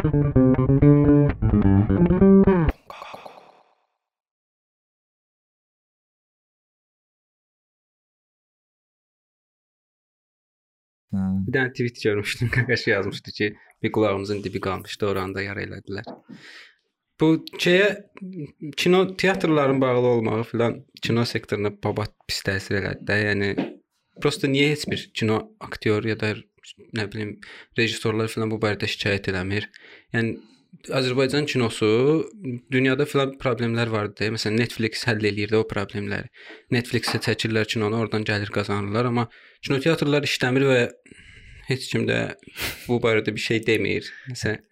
Bir dənə tweet görmüşdüm, Qaqaş yazmışdı ki, bir qulağımızın dibi qalmışdı, oranda yara elədilər. Bu şeyə kino teatrların bağlı olmağı filan kino sektoruna babat pis təsir elədi də. Yəni prosta niyə heç bir kino aktyor ya da nə bilim rejissorlar filan bu barədə şikayət eləmir? Yəni Azərbaycan kinosu dünyada filan problemlər var idi. Məsələn, Netflix həll eləyirdi o problemləri. Netflix-ə çəkirlər kinonu, oradan gəlir qazanırlar, amma kinoteatrlar işləmir və heç kim də bu barədə bir şey demir. Məsələn,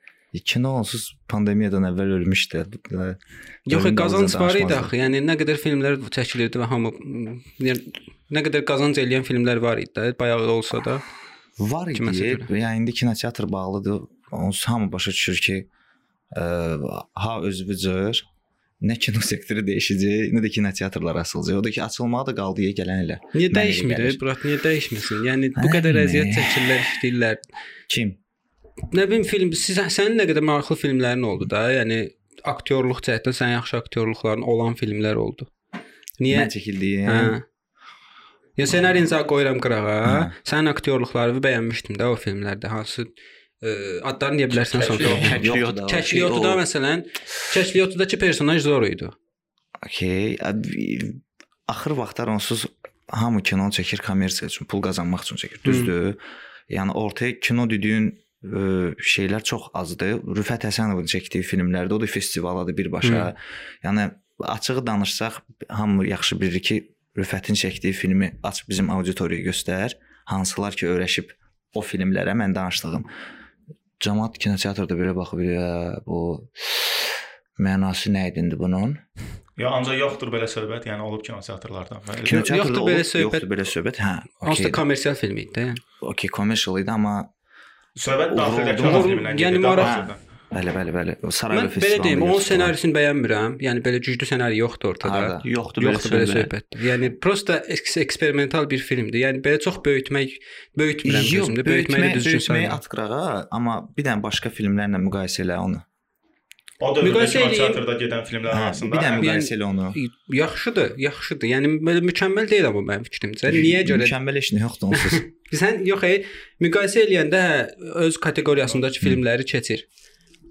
Kino onsuz pandemiyadan əvvəl ölmüşdü. Yox, qazanc var idi axı. Yəni nə qədər filmlər çəkilirdi və hamı yəni nə qədər qazanc eləyən filmlər var idi də, bayaq da olsa da. Var idi. Yəni indi kinoteatr bağlıdır. Onsuz hamı başa düşür ki, ə, ha özüvücür, nə kino sektoru dəyişəcək, nə də kinoteatrlar açılacaq. O da ki, açılmağa da qaldı ya gələn ilə. Niyə dəyişmir? Burat niyə dəyişməsin? Yəni bu qədər əziyyət çəkirlər, işləyirlər. Kim? Nə bilim film siz sənin nə qədər maraqlı filmlərin oldu da? Yəni aktyorluq cəhətdən sən yaxşı aktyorluqların olan filmlər oldu. Niyə? Mən çəkildiyim. Hə. Ya ssenarini qoyuram qırağa. Sənin aktyorluqlarını bəyənmişdim də o filmlərdə. Hansı ə, adlarını deyə bilərsən sonra. Kəşfiyyatda. Kəşfiyyatda məsələn, Kəşfiyyatdakı personaj zor idi. Okay. Axır vaxtlar onsuz hamı kino çəkir kommersiya üçün, pul qazanmaq üçün çəkir. Düzdür? Yəni ortaya kino dediyin ə, şeylər çox azdır. Rüfət Həsənovun çəkdiyi filmlərdə o da festivaladır birbaşa. Hı. Yəni açığı danışsaq hamı yaxşı bilir ki, Rüfətin çəkdiyi filmi aç bizim auditoriyaya göstər. Hansılar ki, öyrəşib o filmlərə mən danışdığım. Cəmaət kinoteatrda belə baxıb, bu mənası nə idi indi bunun? Ya ancaq yoxdur belə söhbət, yəni olub kinoteatrlarda. Yoxdur belə söhbət. Yoxdur belə söhbət. Hə. Hansısa kommersial film idi də. Yəni. Okay, kommersial idi, amma söhbət daxildə kino filmindən gedir. Yəni maraq Bəli, bəli, bəli. O Sarayevo Mən belə deyim, onun ssenarisini bəyənmirəm. Yəni belə güclü ssenari yoxdur ortada. Harada? Yoxdur, yoxdur belə söhbət. Yəni prosta eksperimental bir filmdir. Yəni belə çox böyütmək, böyütmürəm gözümdə. Böyütməyi düzgün sayıram. atqırağa, amma bir dənə başqa filmlərlə müqayisə elə onu. O dövrdə kinoteatrda gedən filmlər hə, arasında bir dənə müqayisə elə onu. Yaxşıdır, yaxşıdır. Yəni belə mükəmməl deyil amma mənim fikrimcə. Niyə görə? Mükəmməl heç nə yoxdur onsuz. Sən yox, ey, müqayisə eləyəndə hə, öz kateqoriyasındakı filmləri keçir.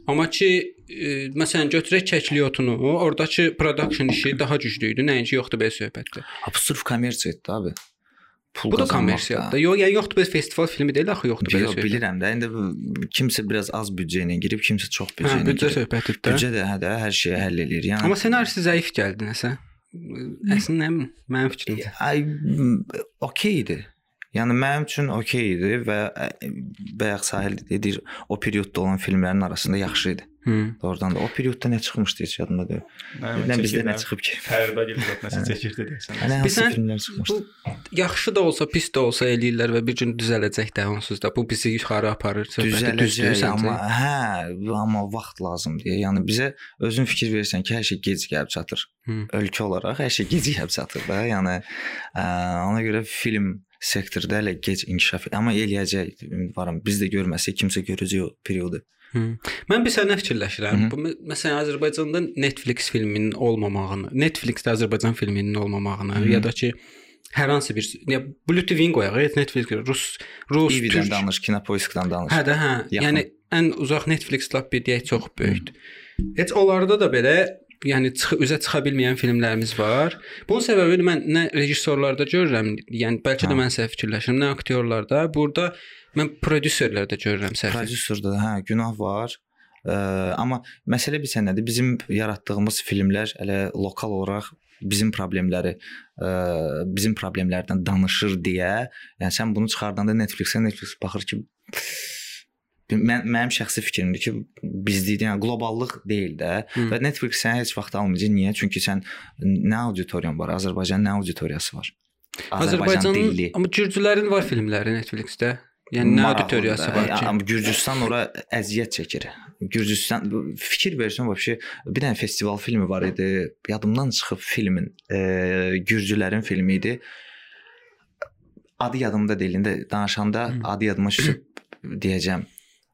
Amma ki, e, məsələn götürək Kəkliotunu, oradakı production işi daha güclü idi. Nəinki yoxdur belə söhbətdə. Ha, bu sırf kommersiyadır abi. Pul bu da kommersiyadır. Yox, yəni yoxdur belə festival filmi deyil axı, yoxdur belə söhbət. Bilirəm də. İndi kimsə biraz az büdcə ilə girib, kimsə çox büdcə ilə. Hə, büdcə söhbətidir də. Büdcə də hə də hər şeyi həll eləyir. Yəni Amma ssenarisi zəif gəldi nəsə. Əslində mənim fikrimcə. Ay okeydir. Yəni mənim üçün okey idi və bayaq Sahil deyir, o periodda olan filmlərin arasında yaxşı idi. Hı. Doğrudan da o periodda nə çıxmışdı heç yadımda deyil. Nə bizdə nə çıxıb ki? Fərdə gəlib nəsə çəkirdi desən. Nə hansı filmlər çıxmışdı? Bu yaxşı da olsa, pis də olsa eləyirlər və bir gün düzələcək də onsuz da. Bu bizi yuxarı aparır. Düzələcək, amma hə, amma vaxt lazımdır. Yəni bizə özün fikir verirsən ki, hər şey gec gəlib çatır. Hı. Ölkə olaraq hər şey gec gəlib çatır da. Yəni ə, ona görə film sektorda hələ gec inkişaf amma eləyəcək ümidvaram. Biz də görməsək kimsə görəcək o periodu. Hı. Mən bir sənə fikirləşirəm. Hı -hı. Bu məsələn Azərbaycanda Netflix filminin olmamağını, Netflix-də Azərbaycan filminin olmamağını Hı -hı. ya da ki hər hansı bir ya Blue TV-ni qoyaq, Netflix, Rus, Rus, TV-dən danış, Kinopoisk-dan danış. Hə də, hə. Yaxın. Yəni ən uzaq Netflix lap bir deyək çox böyükdür. Heç onlarda da belə yəni çıx üzə çıxa bilməyən filmlərimiz var. Bunun səbəbini mən nə rejissorlarda görürəm, yəni bəlkə də mən səhv fikirləşirəm, nə aktyorlarda. Burada mən prodüserlərdə görürəm səhv. Prodüserdə hə, günah var. Ə, amma məsələ bilsən nədir? Bizim yaratdığımız filmlər elə lokal olaraq bizim problemləri ə, bizim problemlərdən danışır deyə, yəni sən bunu çıxardanda Netflix-ə Netflix baxır ki, mən mənim şəxsi fikrimdir ki, bizlik, yəni qloballıq deyil də Hı. və Netflix səni heç vaxt almayacaq. Niyə? Çünki sən nə auditoriyan var? Azərbaycanın nə auditoriyası var? Azərbaycan dilli. Amma gürcülərin var filmləri Netflix-də. Yəni nə auditoriyası var ki? Amma Gürcüstan ora əziyyət çəkir. Gürcüstan fikir versən vəbşi bir dənə festival filmi var idi. Yadımdan çıxıb filmin, e, Gürcülərin filmi idi. Adı yadımda deyil. İndi danışanda adı yadıma düşüb deyəcəm.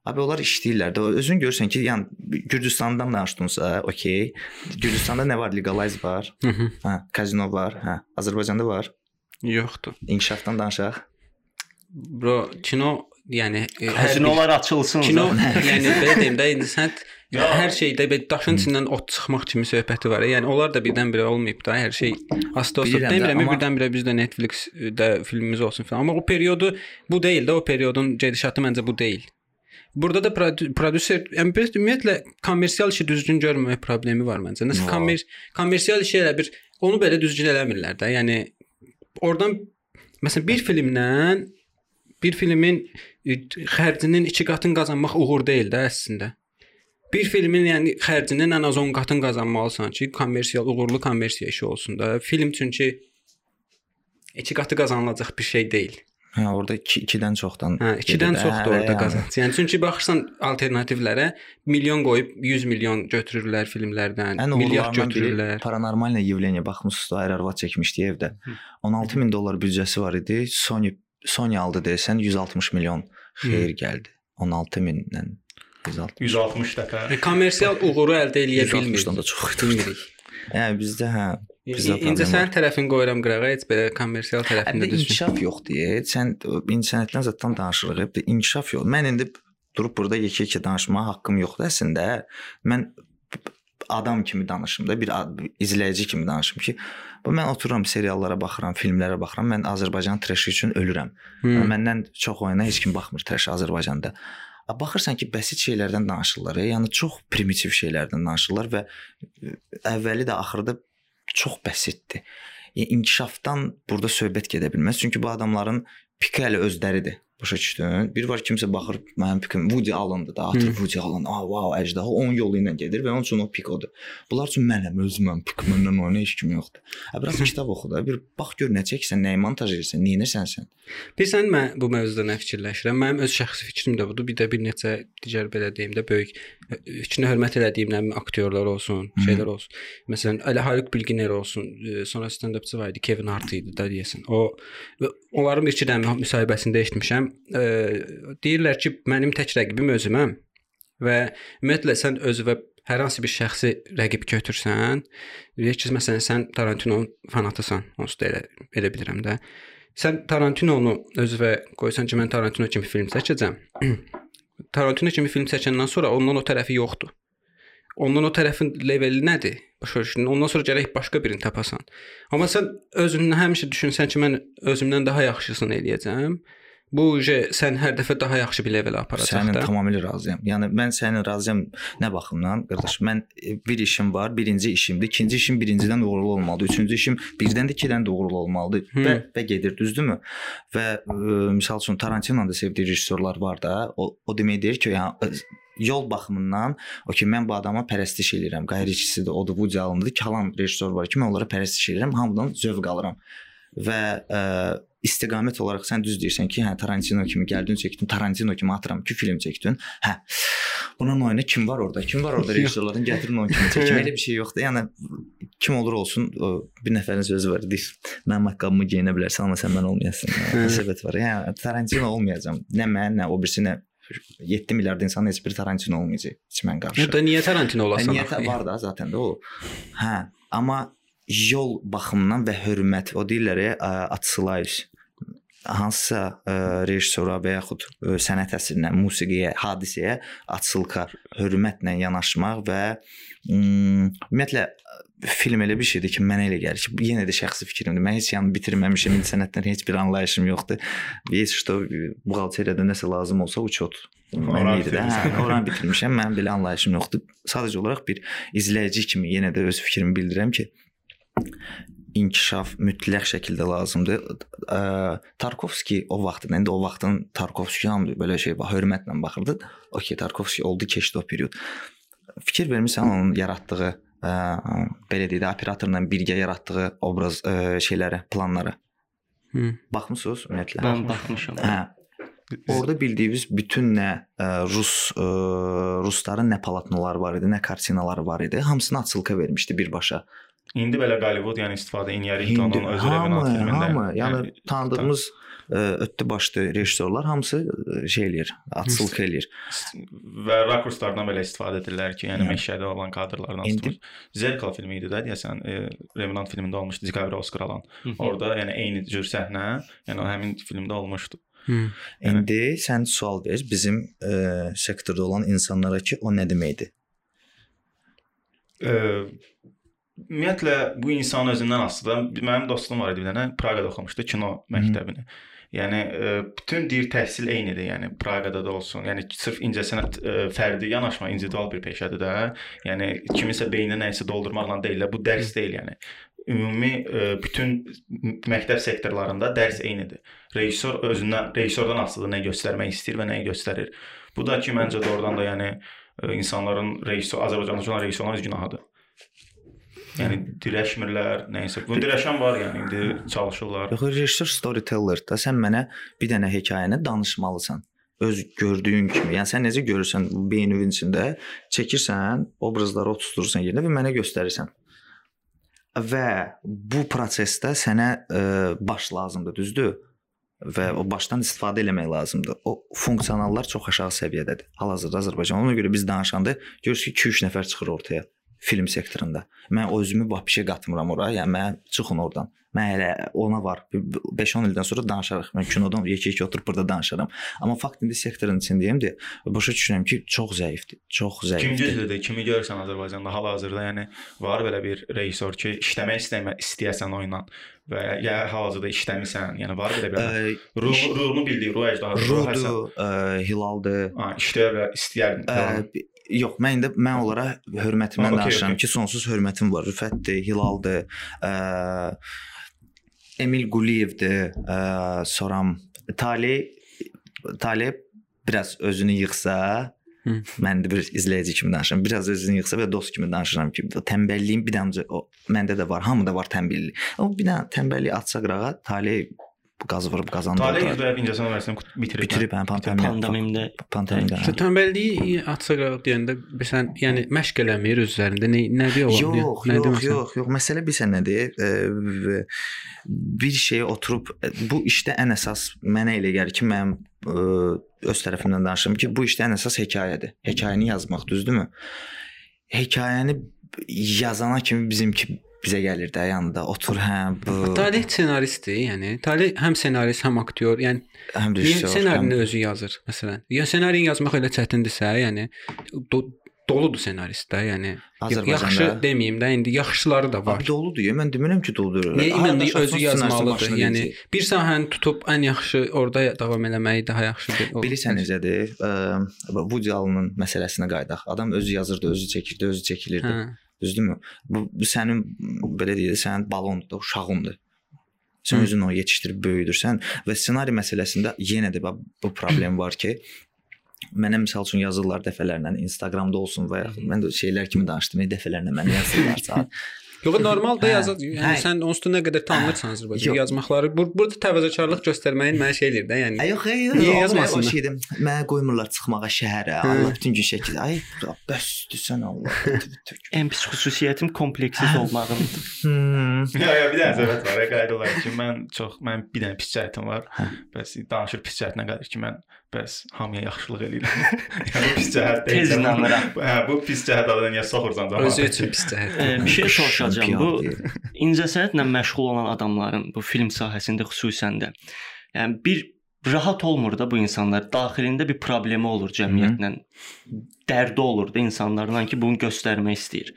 Abi onlar işləyirlər də. Özün görürsən ki, yəni Gürcüstandan danışdınsa, okey. Gürcüstanda nə var? Legalize var. Hə, kazino var. Hə, Azərbaycanda var. Yoxdur. İnkişafdan danışaq. Bro, kino yəni hər bir- Kazinolar açılsın. kino yəni belə deyim də indi sən Ya. hər şeydə belə daşın içindən ot çıxmaq kimi söhbəti var. Yəni onlar da birdən-birə olmayıb da hər şey də, Demirəm amma- birdən-birə bizdə Netflix-də filmimiz olsun falan. Amma o periodu bu deyil də o periodun gedişatı məncə bu deyil. Burada da prodüser yəni ümumiyyətlə kommersial işi düzgün görməmək problemi var məncə. Nəsə kommer kommersial işi elə bir onu belə düzgün eləmirlər də. Yəni oradan məsələn bir filmdən bir filmin xərcinin 2 qatını qazanmaq uğur deyil də əslində. Bir filmin yəni xərcinin ən az 10 qatını qazanmalısan ki, kommersial uğurlu kommersiya işi olsun da. Film çünki 2 qatı qazanılacaq bir şey deyil. Hə, orada 2-dən çoxdan. Hə, 2-dən gedir də. çoxdur Hə, orada yəni. qazanc. Yəni çünki baxırsan alternativlərə milyon qoyub 100 milyon götürürlər filmlərdən, Ən milyard uğurlarından biri götürürlər. Paranormalna явление baxmısınız, Ayrar Arvad çəkmişdi evdə. 16 min dollar büdcəsi var idi. Sony Sony aldı desən 160 milyon xeyir gəldi. 16 mindən 160. 160 dəfə. Yəni kommersial uğuru əldə eləyə 160-dan bilmirik. da çox idi. Bilmirik. Yəni bizdə hə, problem sənin tərəfin qoyuram qırağa, heç belə kommersial tərəfində düzgün. inkişaf yoxdur. Sən incəsənətdən zətdən danışırıq. Hətta inkişaf yox. Mən indi durub burada yekə-yekə danışmağa haqqım yoxdur əslində. Mən adam kimi danışım da, bir izləyici kimi danışım ki, bu mən otururam seriallara baxıram, filmlərə baxıram. Mən Azərbaycan treşi üçün ölürəm. Hmm. Məndən çox oyuna heç kim baxmır treş Azərbaycanda. A, Baxırsan ki, bəsit şeylərdən danışırlar. e, Yəni çox primitiv şeylərdən danışırlar və e, əvvəli də axırı da çox bəsitdir. Yəni inkişafdan burada söhbət gedə bilməz. Çünki bu adamların piki hələ özləridir. Başa düşdün? Bir var kimsə baxır, mənim pikim Woody Allen-dır da, atır Hı. Woody Allen. Ah, wow, əjdaha 10 yolu ilə gedir və onun üçün o pik odur. Bunlar üçün mənəm, özüməm, pik məndən oyna heç kim yoxdur. Hə, biraz kitab oxu da, bir bax gör nə çəksən, nəyi montaj edirsən, nə edirsən sən? Bilirsən mən bu mövzuda nə fikirləşirəm? Mənim öz şəxsi fikrim də budur. Bir də bir neçə digər belə deyim də böyük ə, içinə hörmət elədiyim nə aktyorlar olsun, Hı. şeylər olsun. Məsələn, Əli Haluk Bilginer olsun, sonra stand-upçı var idi, Kevin Hart idi da deyəsən. O onların bir iki dənə müsahibəsində eşitmişəm. Ə, deyirlər ki, mənim tək rəqibim özüməm və ümumiyyətlə sən özünə hər hansı bir şəxsi rəqib götürsən, deyək ki, məsələn sən Tarantinonun fanatısan, onsuz da elə elə bilirəm də. Sən Tarantinonu özünə qoysan ki, mən Tarantino kimi film çəkəcəm. Tarantino kimi film çəkəndən sonra ondan o tərəfi yoxdur. Ondan o tərəfin leveli nədir? Başa düşdün? Ondan sonra gərək başqa birini tapasan. Amma sən özündən həmişə düşünsən ki, mən özümdən daha yaxşısını eləyəcəm. Bu sən hər dəfə daha yaxşı bir levelə aparacaq Sənin da. tamamilə razıyam. Yəni mən sənin razıyam nə baxımdan? Qardaş, mən e, bir işim var, birinci işimdir. İkinci işim birincidən uğurlu olmalıdır. Üçüncü işim birdən də ikidən də uğurlu olmalıdır Hı. və və gedir, düzdürmü? Və ə, misal üçün Tarantino'nun da sevdiyi rejissorlar var da. O o demək deyir ki, yəni yol baxımından o ki mən bu adama pərəstiş eləyirəm. Qayriçisidir, odur, Woody Allen-dır. Kalan rejissor var ki, mən onlara pərəstiş eləyirəm, hamıdan zövq alıram. Və ə, istiqamət olaraq sən düz deyirsən ki, hə Tarantino kimi gəldin, çəkdin, Tarantino kimi atıram ki, film çəkdin. Hə. Bunun oyunu kim var orada? Kim var orada rejissorların gətirin onun kimi çəkim. Elə bir şey yoxdur. Yəni kim olur olsun, bir nəfərin sözü var. Deyir, mən maqqabımı geyinə bilərsən, amma sən mən olmayasan. Yəni, söhbət var. Yəni Tarantino olmayacağam. Nə mən, nə o birisi, nə 7 milyard insanın heç bir Tarantino olmayacaq. Heç mən qarşı. Da niyə Tarantino olasan? Niyyət axı? var da zaten də o. Hə, amma yol baxımından və hörmət, o deyirlər ya, ə, atısılayış hansısa ə, rejissora və yaxud ə, sənət əsərinə, musiqiyə, hadisəyə atılqa hörmətlə yanaşmaq və ım, ümumiyyətlə ə, film elə bir şeydir ki, mənə elə gəlir ki, bu yenə də şəxsi fikrimdir. Mən heç yəni bitirməmişəm, indi sənətdən heç bir anlayışım yoxdur. Heç что buğalteriyada nəsə lazım olsa uçot. Mən Oranı idi də. Hə, oranı bitirmişəm. Mənim belə anlayışım yoxdur. Sadəcə olaraq bir izləyici kimi yenə də öz fikrimi bildirirəm ki, inkişaf mütləq şəkildə lazımdır. Ə, Tarkovski o vaxtında, indi o vaxtın Tarkovski hamı belə şey bax, hörmətlə baxırdı. Okay, Tarkovski oldu, keçdi o period. Fikir vermisən onun yaratdığı ə, belə deyək də operatorla birgə yaratdığı obraz ə, şeylərə, planlara. Hı. Baxmısınız ümumiyyətlə? Ben baxmışam. Hə. Orada bildiyimiz bütün nə ə, Rus ə, rusların nə palatnoları var idi, nə kartinaları var idi, hamısını açılqa vermişdi birbaşa. İndi belə Hollywood yəni istifadə İndi onun öz hamı, revenant filmində. hamı, yəni tanıdığımız ötdü başdı rejissorlar hamısı şey eləyir, açılıq eləyir. Və rakurslardan belə istifadə edirlər ki, yəni meşədə olan kadrlardan İndi- Zerkal filmi idi də, deyəsən, e, Revenant filmində olmuşdu, DiCaprio Oscar alan. Orada yəni eyni cür səhnə, yəni o həmin filmdə olmuşdu. Hı. İndi sən sual ver bizim ə, sektorda olan insanlara ki, o nə deməkdir? Ə, ümumiyyətlə bu insan özündən asılıdır. Mənim dostum var idi bir dənə, Praqada oxumuşdu kino məktəbini. Yəni ə, bütün deyir təhsil eynidir. Yəni Praqada da olsun. Yəni sırf incəsənət ə, fərdi yanaşma individual bir peşədir də. Yəni kimisə beyninə nəyisə doldurmaqla deyil, bu dərs deyil yəni. Ümumi ə, bütün məktəb sektorlarında dərs eynidir. Rejissor özündən, rejissordan asılıdır nə göstərmək istəyir və nəyi göstərir. Bu da ki məncə doğrudan da yəni insanların rejissor Azərbaycanda olan rejissorların öz günahıdır. Yəni dirəşmirlər, nəyisə. Bu dirəşən var yəni indi çalışırlar. Yox, rejissor storyteller da sən mənə bir dənə hekayəni danışmalısan. Öz gördüyün kimi. Yəni sən necə görürsən beyninin içində çəkirsən, obrazları oturtursan yerinə və mənə göstərirsən. Və bu prosesdə sənə ə, baş lazımdır, düzdür? və o başdan istifadə eləmək lazımdır. O funksionallar çox aşağı səviyyədədir. Hal-hazırda Azərbaycan ona görə biz danışanda görürsüz ki, 2-3 nəfər çıxır ortaya film sektorunda. Mən özümü vəbşə qatmıram ora. Yəni mən çıxın oradan. Mən hələ ona var. 5-10 ildən sonra danışarıq. Mən kinodan yekə-yekə oturub burada danışaram. Amma fakt indi sektorun içindəyimdir. Başa düşürəm ki, çox zəifdir. Çox Kim zəifdir. güclüdür? Kimi görürsən Azərbaycanda hal-hazırda, yəni var belə bir rejissor ki, işləmək istəmə istəyəsən oyunla və ya hal-hazırda işləmirsən, yəni var belə bir ruh ruhunu bildiyi, ruh həsən. Ruhdur, Hilaldır. Ha, işləyə və istəyərdim. Yox, mən indi mən onlara hörmətimdən Ha, okey, danışıram okey. ki, sonsuz hörmətim var. Rüfətdir, Hilaldır, ə, Emil Quliyevdir, ə, soram Tali Tali biraz özünü yığsa, Hı. mən də bir izləyici kimi danışıram. Biraz özünü yığsa və dost kimi danışıram ki, tənbəlliyin bir dənə o məndə də var, hamıda var tənbəllik. O bir dənə tənbəlliyi atsa qırağa, Tali qaz vurub qazandırdı. Talih üzrə İncəsən Universitetini bitirib. bitirib hə, pandemiya. Pandemiyində pandemiyada. Sən tənbəlliyi atsa qıraq deyəndə sən yəni məşq eləmir öz üzərində. Nə nədir o? Yox, nə yox, deməsən? yox, yox. Məsələ bilirsən nədir? E, bir şeyə oturub bu işdə ən əsas mənə elə gəlir ki, mənim e, öz tərəfimdən danışım ki, bu işdə ən əsas hekayədir. Hekayəni yazmaq, düzdürmü? Hekayəni yazana kimi bizimki bizə gəlir də yanında otur hə bu Talih ssenaristdir, yəni. Talih həm ssenarist, həm aktyor, yəni həm rejissor. ssenarini həm- özü yazır məsələn? Ya ssenarini yazmaq elə çətindirsə, yəni do doludur ssenarist də, yəni yaxşı deməyim də, indi yaxşıları da var. Abi doludur. Mən demirəm ki, doludur. Niyə şahsan özü yazmalıdır? Yəni deyəcək. bir sahəni tutub ən yaxşı orada davam eləməyi daha yaxşıdır. Bilirsən necədir? Woody Allen məsələsinə qayıdaq. Adam özü yazırdı, özü çəkirdi, özü çəkilirdi. Hə. Düzdürmü? Bu, bu sənin belə deyək, sənin balondur, uşağındır. Sən Hı. özün onu yetişdirib böyüdürsən və ssenari məsələsində yenə də bax, bu problem var ki, mənə məsəl üçün yazırlar dəfələrlə Instagramda olsun və yaxud mən də şeylər kimi danışdım, dəfələrlə mənə yazırlarsa. Yox, normal da Hə, yazır. Yəni hə. sən onsuz da nə qədər tanınırsan Azərbaycanda Yox. yazmaqları. Bur burada təvazökarlıq göstərməyin mənə şey eləyir də, yəni. Ay yox, ay, Niyə yazmasınlar? O şeydir. Mənə qoymurlar çıxmağa şəhərə. Allah bütün gün şəkil. Ay, bəsdir sən Allah. ən pis xüsusiyyətim kompleksiz olmağımdır. Ya ya bir dənə söhbət var, qayda olaraq ki, mən çox mən bir dənə pis cəhətim var. Hə. Bəs danışır pis cəhətinə qədər ki, mən bəs hamıya yaxşılıq eləyirəm. yəni bu pis cəhət deyil. Tez inanıram. Hə, bu pis cəhət adına niyə soxursan cəmaata? Özü üçün pis cəhət. Bir şey soruşacağam. Bu incəsənətlə məşğul olan adamların bu film sahəsində xüsusən də yəni bir rahat olmur da bu insanlar. Daxilində bir problemi olur cəmiyyətlə. Dərdi olur da insanlarla ki, bunu göstərmək istəyir.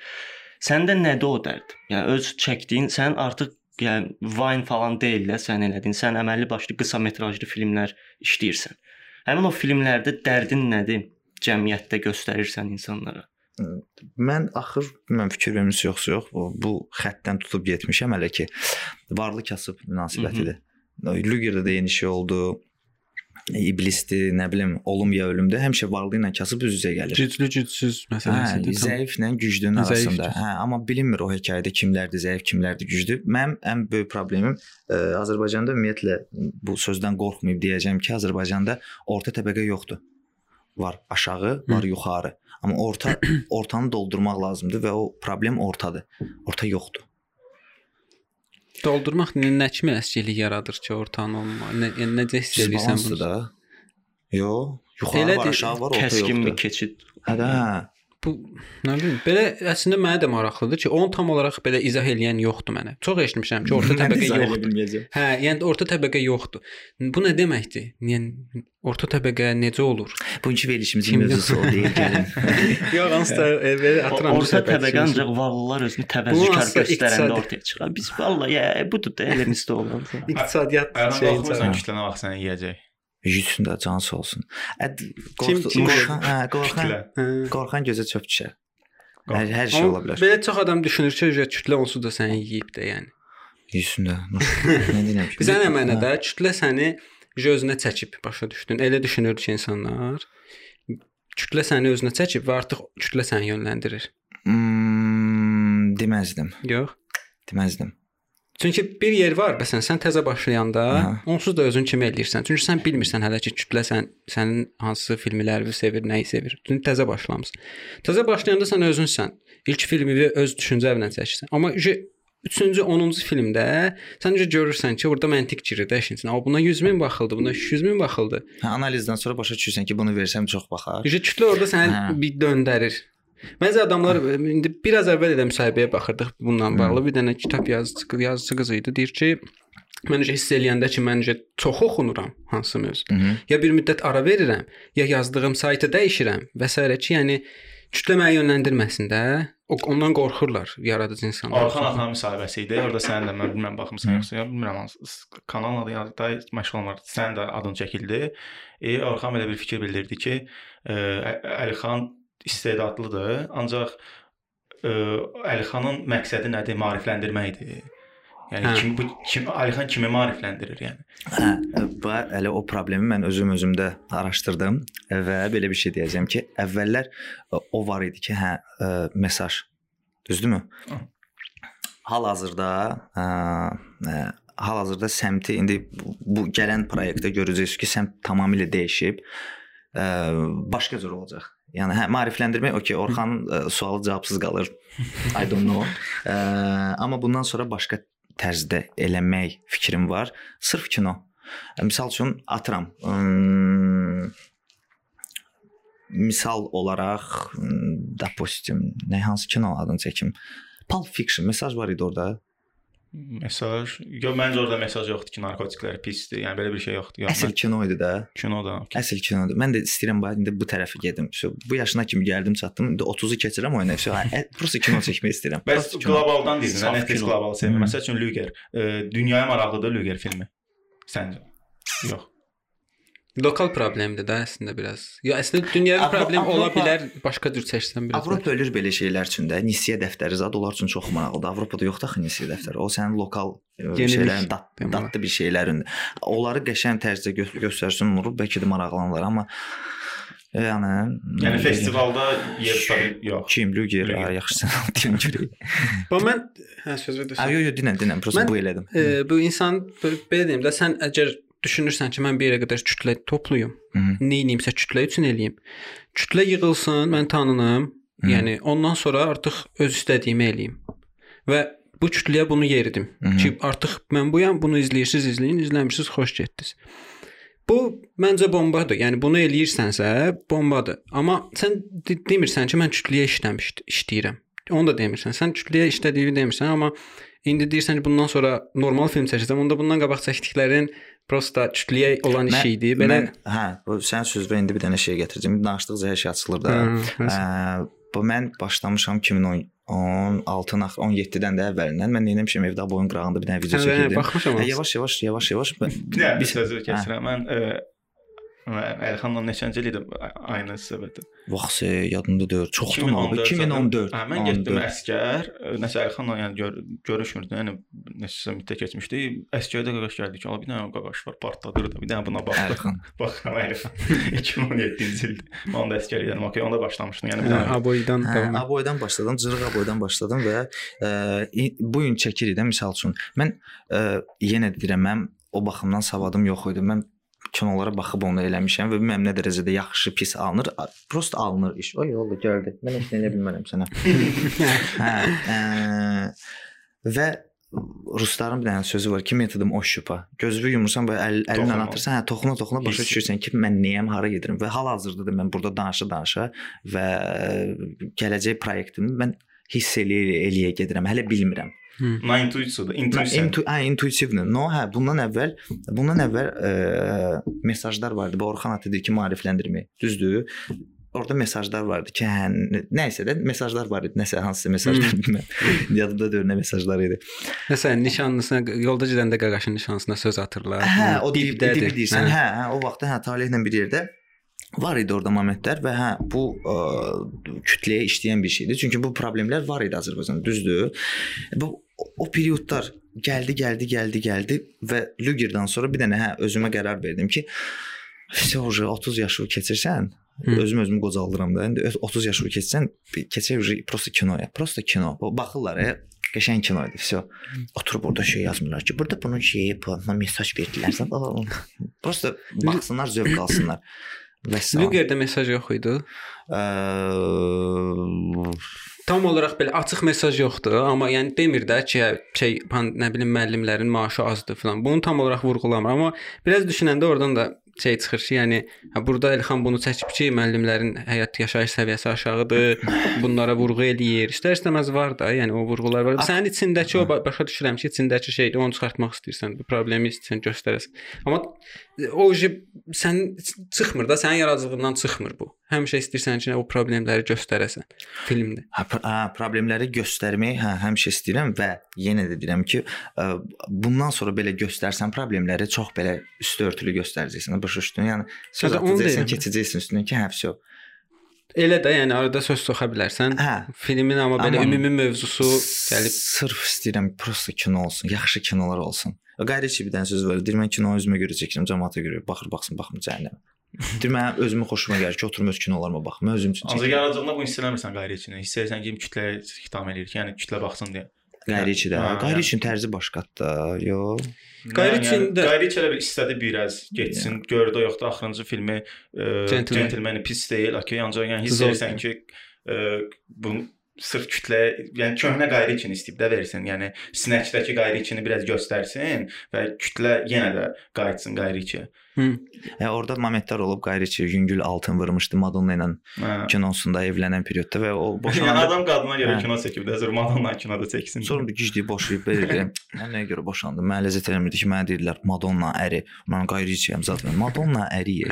Səndə nədir o dərd? Yəni öz çəkdiyin sən artıq yəni Vine falan deyil də sən elədin. Sən əməlli başlı qısa metrajlı filmlər işləyirsən. Həmin o filmlərdə dərdin nədir? Cəmiyyətdə göstərirsən insanlara. Mən axır mən fikir vermiş yoxsa yox, bu, xəttdən tutub getmişəm hələ ki varlı kasıb münasibətidir. Lugerdə də eyni şey oldu. İblisdir, nə bilim, olum ya ölümdür. Həmişə varlı ilə kasıb üz-üzə gəlir. Güclü gücsüz Hə, məsələsidir. tam. zəiflə güclünün Zəif arasında. Hə, amma bilinmir o hekayədə kimlərdir zəif, kimlərdir güclü. Mənim ən böyük problemim ə, Azərbaycanda ümumiyyətlə bu sözdən qorxmayıb deyəcəm ki, Azərbaycanda orta təbəqə yoxdur. Var aşağı, var yuxarı. Amma orta ortanı doldurmaq lazımdır və o problem ortadır. Orta yoxdur. Doldurmaq nə, nə kimi əskilik yaradır ki, ortanı olma? Nə, yəni necə hiss edirsən bunu? da. Yo, yuxarı Elə var, aşağı var, orta Kəskin bir yoxdur. keçid. Hə, də, hə. Bu nə bilim, belə əslində mənə də maraqlıdır ki, onu tam olaraq belə izah edən yoxdur mənə. Çox eşitmişəm ki, orta təbəqə yoxdur. bilməyəcəm. Hə, yəni orta təbəqə yoxdur. Bu nə deməkdir? Yəni orta təbəqə necə olur? Bugünkü verilişimizin mövzusu o deyil, gəlin. Yox, hansısa e, belə O- atıram. Orta təbəqə ancaq varlılar özünü təvəzzükar göstərəndə ortaya çıxar. Biz vallahi ya budur da elimizdə olan. iqtisadiyyat Ayağına şeyin baxmırsan kütlənə bax səni yeyəcək. Yüzündə can sağ olsun. Qorxan, hə, qorxan, gözə çöp düşər. Hər, hər şey ola bilər. Belə çox adam düşünür ki, ücret kütlə onsuz da səni yeyib də, yəni. Yüzündə. Nə deyirəm ki? Bizə nə mənada kütlə səni özünə çəkib, başa düşdün? Elə düşünür ki, insanlar kütlə səni özünə çəkib və artıq kütlə səni yönləndirir. Hmm, deməzdim. Yox. Deməzdim. Çünki bir yer var, məsələn, sən təzə başlayanda Aha. onsuz da özün kimi eləyirsən. Çünki sən bilmirsən hələ ki, kütlə sən sənin hansı filmləri sevir, nəyi sevir. Çünki təzə başlamısan. Təzə başlayanda sən özünsən. İlk filmini öz düşüncənlə çəkirsən. Amma ücə 3-cü, 10-cu filmdə sən ücə görürsən ki, orada məntiq girir də işin. Amma buna 100 min baxıldı, buna 200 min baxıldı. Hə, analizdən sonra başa düşürsən ki, bunu versəm çox baxar. Ücə kütlə orada səni Hə. bir döndərir. Bəzi adamlar indi biraz əvvəl elə müsahibəyə baxırdıq bununla bağlı. Bir dənə kitab yazıcı yazıcı qız idi. Deyir ki, mən necə hiss eləyəndə ki, mən necə çox oxunuram hansı mövzu. Hı -hı. Ya bir müddət ara verirəm, ya yazdığım saytı dəyişirəm və s. ki, yəni kütlə məni yönləndirməsin də. O ondan qorxurlar yaradıcı insanlar. Orxan Axan müsahibəsi idi. Orada sənin də mən bilmirəm baxmısan yoxsa yox, bilmirəm hansı ya da məşğul olmur. Sənin də adın çəkildi. E Orxan belə bir fikir bildirdi ki, e, Ə- Əlixan istedadlıdır, ancaq e, Əlixanın məqsədi nədir? Maarifləndirməkdir. Yəni Hə. kim bu kim Əlixan kimi maarifləndirir yəni? Hə, və elə o problemi mən özüm özümdə araşdırdım və belə bir şey deyəcəm ki, əvvəllər ə, o var idi ki, hə, ə, mesaj. Düzdürmü? Hal-hazırda ə, ə, hal-hazırda səmti indi bu, bu gələn layihədə görəcəksiniz ki, səmt tamamilə dəyişib. Ə, başqa cür olacaq. Yəni hə, maarifləndirmək okey, Orxanın ə, sualı cavabsız qalır. I don't know. Ə, amma bundan sonra başqa tərzdə eləmək fikrim var. Sırf kino. Misal üçün atıram. ım, Misal olaraq, ım, допустим, nə hansı kino adını çəkim? Pulp Fiction mesaj var idi orada. Mesaj. Yox, məncə orada mesaj yoxdur ki, narkotiklər pisdir. Yəni belə bir şey yoxdur. Yox, Əsl kino idi də. mən kinoda. okey. Əsl kinodur. Mən də istəyirəm bax indi bu tərəfə gedim. So, bu yaşına kimi gəldim, çatdım. İndi 30-u keçirəm o ilə. So, hə, prosta kino çəkmək istəyirəm. Bəs kino. qlobaldan nə Netflix kino. qlobalı sevmir. Məsəl üçün Luger, e, dünyaya maraqlıdır Luger filmi. Səncə? Yox. Lokal problemdir də əslində biraz. Ya əslində dünyəvi Avro- problem ola Avropa- bilər, başqa cür çəksən biraz. Avropa ölür belə şeylər üçün də. Nisiyə dəftəri zad onlar üçün çox maraqlıdır. Avropada yoxdur axı nisiyə dəftəri. O sənin lokal e, Yenilik şeylərin demək. dadlı bir şeylərin. Onları qəşəng tərzdə gö göstərsin olur, bəlkə də maraqlanırlar, amma e, yəni Yəni festivalda yer tuta bil yox. kim Luger, Luger. ha, yaxşı sən deyim görək. Bu mən hə söz Ha, verdim. yo yo dinən, dinən, prosta bu elədim. E, bu insan belə deyim də sən əgər düşünürsən ki, mən bir yerə qədər kütlə topluyum. Hı -hı. Nə edimsə kütlə üçün eləyim. Kütlə yığılsın, mən tanınım. Hı. Yəni ondan sonra artıq öz istədiyimi eləyim. Və bu kütləyə bunu yeridim. Hı -hı. Ki artıq mən buyam, bunu izləyirsiniz, izləyin, izləmirsiz, xoş getdiniz. Bu məncə bombadır. Yəni bunu eləyirsənsə, bombadır. Amma sən de demirsən ki, mən kütləyə işləmiş işləyirəm. Onu da demirsən. Sən kütləyə işlədiyini demirsən, amma indi deyirsən ki, bundan sonra normal film çəkəcəm. Onda bundan qabaq çəkdiklərin prosta kütləyə olan iş idi. Belə mən, hə, bu sən sözlə indi bir dənə şey gətirəcəm. Danışdıqca hər şey açılır da. Hə, məsələn. Ə, bu mən başlamışam 2016-nın 17-dən də əvvəlindən mən nə etmişəm evdə boyun qırağında bir dənə video Hə, hə, çəkirdim. Hə, ona. yavaş yavaş yavaş yavaş Bir də bir sözü Hə. keçirəm. Mən e, Əlixanla neçənci ildə aynı söhbətdə. vaxt yadımda deyil. Çoxdan oldu. 2014. Hə, mən getdim 14. əskər. e, Nəsə Əlixanla yəni gör, görüşmürdü. Yəni neçə müddət keçmişdi. Əskərdə qaqaş gəldi ki, "Ala bir dənə qaqaş var, partladır da. Bir dənə buna baxdıq." Əlixan. Baxıram Əlixan. 2017-ci ildir. Mən də əskər idim. Okey, onda başlamışdım. Yəni bir Hə, dənə Aboydan Hə, davam. et. Aboydan başladım, cırıq aboydan başladım və ə, i- bu gün çəkirik də misal üçün. Mən ə, yenə deyirəm, mən o baxımdan savadım yox idi. Mən kinolara baxıb onu eləmişəm və bilmirəm nə dərəcədə yaxşı, pis alınır. Prosta alınır iş. Oy, oldu, gəldi. Mən heç nə eləyə bilmərəm sənə. hə, ə, və rusların bir dənə sözü var ki, metodum oşupa. Gözünü yumursan və əl, əlinlə atırsan, hə, toxuna toxuna başa düşürsən ki, mən nəyəm, hara gedirəm və hal-hazırda da mən burada danışa-danışa və gələcək proyektimi mən hiss eləyə eləyə gedirəm. Hələ bilmirəm. Na intuisiyadır. Mən Intuisiya. Intu, hə, intuitivni. No, hə, bundan əvvəl, bundan əvvəl ə, mesajlar vardı. Bu Orxan ata deyir ki, maarifləndirmək. Düzdür? Orada mesajlar vardı ki, hə, nə isə də mesajlar var idi. Nəsə hansısa mesajlar bilmirəm. Yadımda deyil nə mesajlar idi. Məsələn, nişanlısına yolda gedəndə qaqaşın nişanlısına söz atırlar. Hə, o dibdədir. dibdədir. Deyirsən, hə, hə, o vaxtda hə, talehlə bir yerdə var idi orada momentlər və hə bu ə, kütləyə işləyən bir şeydir. Çünki bu problemlər var idi Azərbaycanda, düzdür? Bu o periodlar gəldi, gəldi, gəldi, gəldi və Lugerdən sonra bir dənə hə özümə qərar verdim ki, "Vəsə, 30 yaşı keçirsən, Hı. özüm özümü qocaldıram da. İndi öz 30 yaşı keçsən, uje prosta kinoya. Prosta kino. Baxırlar, e, qəşəng kino idi. Vəsə. Oturub orada şey yazmırlar ki, burada bunun şeyi, bu mesaj verdilər. Prosta baxsınlar, zövq alsınlar. Və sən Lugerdə mesaj yox idi. Tam olaraq belə açıq mesaj yoxdur, amma yəni demir də ki, şey, nə bilim müəllimlərin maaşı azdır filan. Bunu tam olaraq vurğulamır, amma biraz düşünəndə oradan da şey çıxır ki, yəni hə, burada Elxan bunu çəkib ki, müəllimlərin həyat yaşayış səviyyəsi aşağıdır. Bunlara vurğu eləyir. İstər-istəməz var da, yəni o vurğular var. Sənin içindəki o ba- başa düşürəm ki, içindəki şeydir, onu çıxartmaq istəyirsən, bu problemi istəyirsən göstərəsən. Amma o sən çıxmır da, sənin yaradıcılığından çıxmır bu. Həmişə istəyirsən ki, o problemləri göstərəsən filmdə. Hə, hə, problemləri göstərməyi hə, həmişə istəyirəm və yenə də deyirəm ki, ə, bundan sonra belə göstərsən problemləri çox belə üstü örtülü göstərəcəksən. Başa düşdün? Yəni söz atacaqsan, keçəcəksən üstündən ki, hə, vəsə. Elə də, yəni arada söz soxa bilərsən. Hə. Filmin amma belə Amma ümumi mövzusu gəlib sırf istəyirəm prosta kino olsun, yaxşı kinolar olsun. Qayriçi bir dənə söz var. Deyir mən kino özümə görə çəkirəm, cəmaata görə. Baxır, baxsın, baxmır cəhənnəm. Deyir mən özümə xoşuma gəlir ki, oturum öz kinolarıma baxım, özüm üçün Ancaq çəkirəm. yaradıcılığında bunu hiss eləmirsən qayri içində. Hiss edirsən ki, kütləyə xitam eləyir ki, yəni kütlə baxsın deyə. Qayriçi də. Qayriçin tərzi başqadır da. Yox. Yəni, Qayriçində- Qayriçi elə bir istədi biraz getsin, gördü yoxda axırıncı filmi e, Gentleman. Gentleman pis deyil, okey, ancaq yəni hiss edirsən ki, e, bu sırf kütlə, yəni köhnə qayriçini istəyib də versin. Yəni Snatch-dakı qayriçini biraz göstərsin və kütlə yenə də qayıtsın qayriçiyə. Yəni orada momentlər olub Qayriçi yüngül altın vurmuşdu Madonna ilə Hə. kinosunda evlənən periodda və o Yəni boşananda adam qadına görə Hə. kino çəkib də, zor Madonna kinoda çəksin. sonra bir gicdi boşayıb. Mən nəyə görə boşandım? Mənə ləzzət eləmirdi ki, mənə deyirlər Madonna əri. Mən Qayriçiyəm zaten. Madonna əri.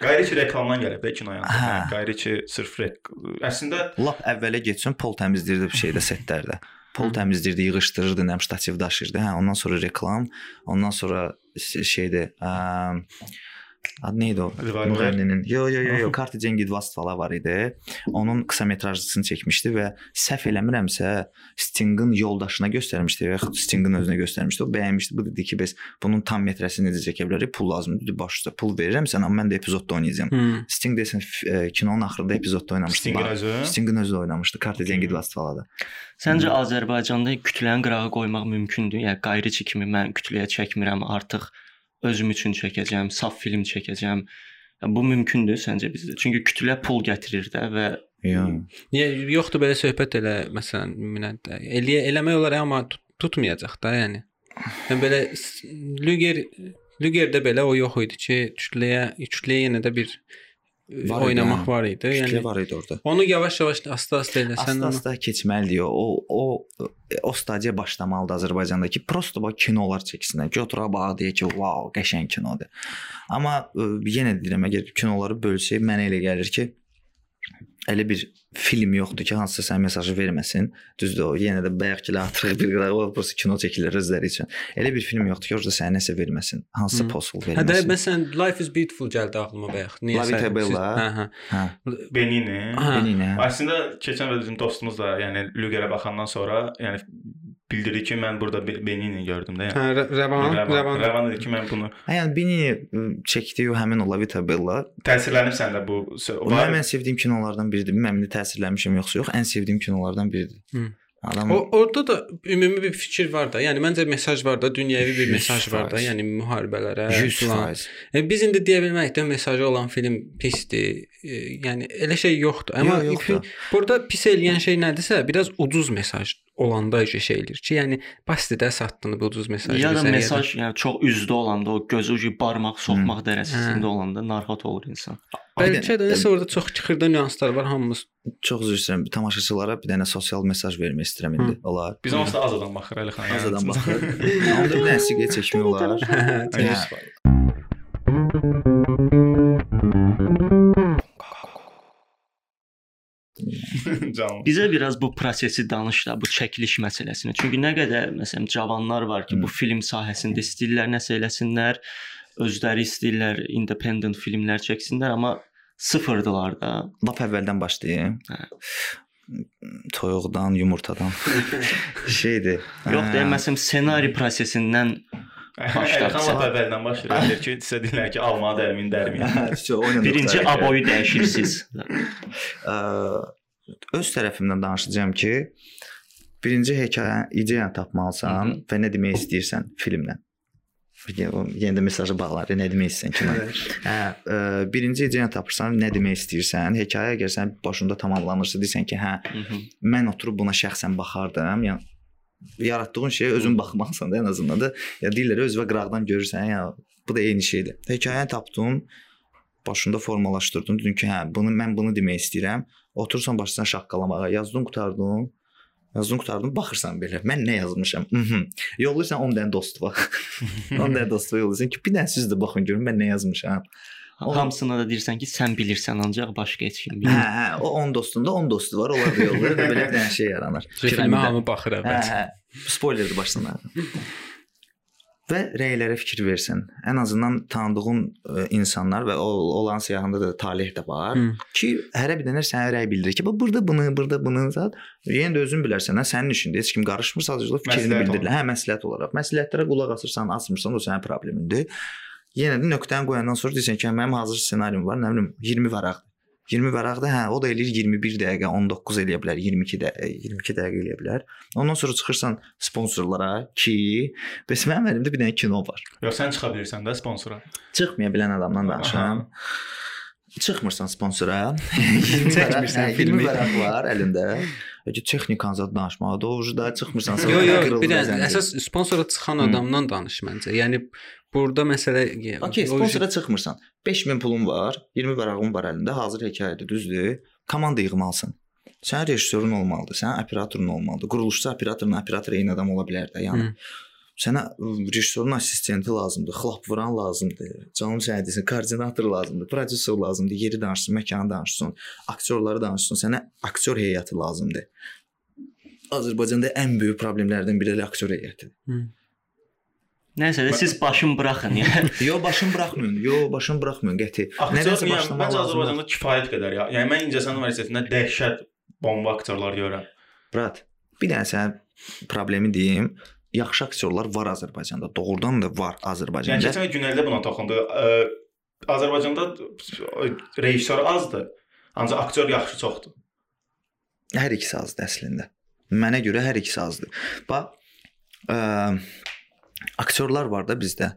Qayriçi reklamdan gəlib də kinoya. Hə. Qayriçi sırf rek... əslində Lap əvvələ getsin, pol təmizləyirdi bir şeydə setlərdə. Pol təmizləyirdi, yığışdırırdı, nəm ştativ daşıyırdı. Hə, ondan sonra reklam, ondan sonra şeydə, ə, Adı neydi o? Müğənninin. Yo yo yo yo, Karti Cengidvas falan var idi. Onun qısa metrajlısını çəkmişdi və səhv eləmirəmsə Stingin yoldaşına göstərmişdi və yaxud Stingin özünə göstərmişdi. O bəyənmişdi. Bu dedi ki, bəs bunun tam metrəsini necə çəkə bilərik? Pul lazımdır. Dedi, baş üstə pul verirəm sənə, amma mən də epizodda oynayacağam. Hmm. Sting desən e, kinonun axırında epizodda oynamışdı. Stingin özü? Stingin özü oynamışdı. Karti Cengidvas falan. Səncə Azərbaycanda kütlənin qırağı qoymaq mümkündür? Yəni qayriçi kimi mən kütləyə çəkmirəm, artıq özüm üçün çəkəcəm, saf film çəkəcəm. Yəni, bu mümkündür səncə bizdə? Çünki kütlə pul gətirir də və Yox. Niyə yoxdur belə söhbət elə məsələn ümumiyyətlə eləyə eləmək olar amma tut, tutmayacaq da yəni. Yəni belə Luger Lugerdə belə o yox idi ki, kütləyə kütləyə yenə də bir Var idi, oynamaq hə. var idi. Kütlə Yəni var idi orada. onu yavaş-yavaş asta-asta eləsən. Asta-asta keçməlidir o. O o stadiya başlamalıdır Azərbaycandakı. Prosta bax kinolar çəksinlər. Ki otura bax deyə ki, "Vau, qəşəng kinodur." Amma ə, yenə də deyirəm, əgər kinoları bölsək, mənə elə gəlir ki, elə bir film yoxdur ki, hansısa sən mesajı verməsin. Düzdür, o yenə də bayaqkilə atırıq bir qıraq, o prosta kino çəkilir özləri üçün. Elə bir film yoxdur ki, orada sənə nəsə verməsin. Hansısa postul Hə də verməsin. məsələn Life is Beautiful gəldi ağlıma bayaq. La Vita Bella. Hə, hə. Hə, Benini. Hə. Beninə. Əslində keçən və bizim dostumuz da, yəni Lugerə baxandan sonra, yəni bildirdi ki, mən burada Be- Benini gördüm də. Yəni. Hə, Rə- Rəvan, Rəvan, Rəvan. Dedi ki, mən bunu Hə, yəni Beni çəkdiyi o həmin o La Vita Bella təsirlənib səndə bu O mənim ən sevdiyim kinolardan biridir. Bilmirəm indi təsirlənmişəm yoxsa yox. Ən sevdiyim kinolardan biridir. Hı. Adam O orada da ümumi bir fikir var da. Yəni məncə mesaj var da, dünyəvi bir 100%. mesaj var da. Yəni müharibələrə 100%. E, biz indi deyə bilmərik də mesajı olan film pisdir. E, yəni elə şey yoxdur. Amma Yox, yoxdur. burada pis eləyən şey nədirsə, biraz ucuz mesaj olanda öcə şey eləyir ki, yəni basitdə satdığını bu ucuz mesaj Ya da mesaj, yəni çox üzdə olanda, o gözü ucu barmaq soxmaq dərəcəsində olanda narahat olur insan. Bəlkə də nəsə orada çox xırda nüanslar var, hamımız Çox üzr istəyirəm. Tamaşaçılara bir dənə sosial mesaj vermək istəyirəm indi. Olar. Biz onsuz da az adam baxır Əli xan. yəni. Azadan baxır. Onda bir dənə siqaret çəkmək olar. Hə, Canım. Bizə biraz bu prosesi danış da, bu çəkiliş məsələsini. Çünki nə qədər məsələn cavanlar var ki, bu film sahəsində istəyirlər nəsə eləsinlər, özləri istəyirlər independent filmlər çəksinlər, amma sıfırdılar da. Lap əvvəldən başlayım. Hə. Toyuqdan, yumurtadan. Şeydir. Yox hə, deyə məsələn ssenari prosesindən Xan lap əvvəldən başlayır. Deyir ki, sizə deyirlər ki, alma dərmin dərmin. hə, birinci aboyu dəyişirsiniz. Ə, öz tərəfimdən danışacağam ki, birinci hekayə ideyanı tapmalısan və nə demək istəyirsən filmlə. Yenə də mesajı bağlar, nə demək istəyirsən ki. Hə, birinci ideyanı tapırsan, nə demək istəyirsən, hekayə əgər sən başında tamamlanırsa deyirsən ki, hə, mən oturub buna şəxsən baxardım. Yəni yaratdığın şeyə özün baxmalısan da ən azından da. Ya deyirlər özünə qıraqdan görürsən, ya bu da eyni şeydir. Hekayəni tapdın, başında formalaşdırdın, dedin ki, hə, bunu mən bunu demək istəyirəm. Otursan başlasan şaqqalamağa, yazdın, qutardın. Yazdın, qutardın, baxırsan belə. Mən nə yazmışam? Mhm. Yollayırsan 10 dənə dostuna. 10 dənə dostuna yollayırsan ki, bir dənə siz də baxın görün mən nə yazmışam. O- Hamısına da deyirsən ki, sən bilirsən, ancaq başqa heç kim Hə, bilmir. hə, o 10 dostunda 10 dostu var, onlar da yollayır və belə bir dənə şey yaranır. filmə hamı baxır Hə, əvvəl. hə. Spoilerdir başdan. və rəylərə fikir versin. Ən azından tanıdığın ə, insanlar və o olan siyahında da talih də var Hı. ki, hərə bir dənə sənə rəy bildirir ki, bax burada bunu, burada bunu zət. Yenə də özün bilərsən, hə, sənin işində heç kim qarışmır, sadəcə fikrini bildirirlər. Hə, məsləhət olaraq. Məsləhətlərə qulaq asırsan, asmırsan, o sənin problemindir. Yenə də nöqtəni qoyandan sonra deyirsən ki, hə, mənim hazır ssenarim var, nə bilim 20 vərəqdir. 20 vərəqdə hə, o da eləyir 21 dəqiqə, 19 eləyə bilər, 22 dəqiqə, 22 dəqiqə eləyə bilər. Ondan sonra çıxırsan sponsorlara ki, bəs mənim əlimdə bir dənə kino var. Yox, sən çıxa bilirsən də sponsora. Çıxmaya bilən adamdan danışıram. Çıxmırsan sponsora. 20 Çəkmirsən hə, 20 filmi. vərəq var əlində. Ögə texnikan zad danışmağa da o da çıxmırsan. Yox, yox, bir dənə əsas sponsora çıxan adamdan danış məncə. Yəni burada məsələ Okay, o- sponsora çıxmırsan. 5000 pulun var, 20 vərəqin var əlində, hazır hekayədir, düzdür? Komanda yığmalısan. Sənin rejissorun olmalıdır, sənin operatorun olmalıdır. Quruluşçu operatorla operator eyni adam ola bilər də, yəni. Hı. Sənə rejissorun assistenti lazımdır, xlap vuran lazımdır, canım sənə desin, koordinator lazımdır, prodüser lazımdır, yeri danışsın, məkanı danışsın, aktyorları danışsın, sənə aktyor heyəti lazımdır. Azərbaycanda ən böyük problemlərdən biri elə aktyor heyətidir. Nəsə də siz başın buraxın. Yəni Yo başın buraxmayın. Yo başın buraxmayın qəti. Nədənsə yəni, başlamaq lazımdır. Azərbaycanda kifayət qədər ya. Yəni mən İncəsən Universitetində dəhşət bomba aktyorlar görürəm. Brat, bir dənə sənə problemi deyim. Yaxşı aktyorlar var Azərbaycanda. Doğrudan da var Yəni Azərbaycanda. keçən il Günəldə buna toxundu. Azərbaycanda rejissor azdır. Ancaq aktyor yaxşı çoxdur. Hər ikisi azdır əslində. Mənə görə hər ikisi azdır. Bax, ə, aktyorlar var da bizdə.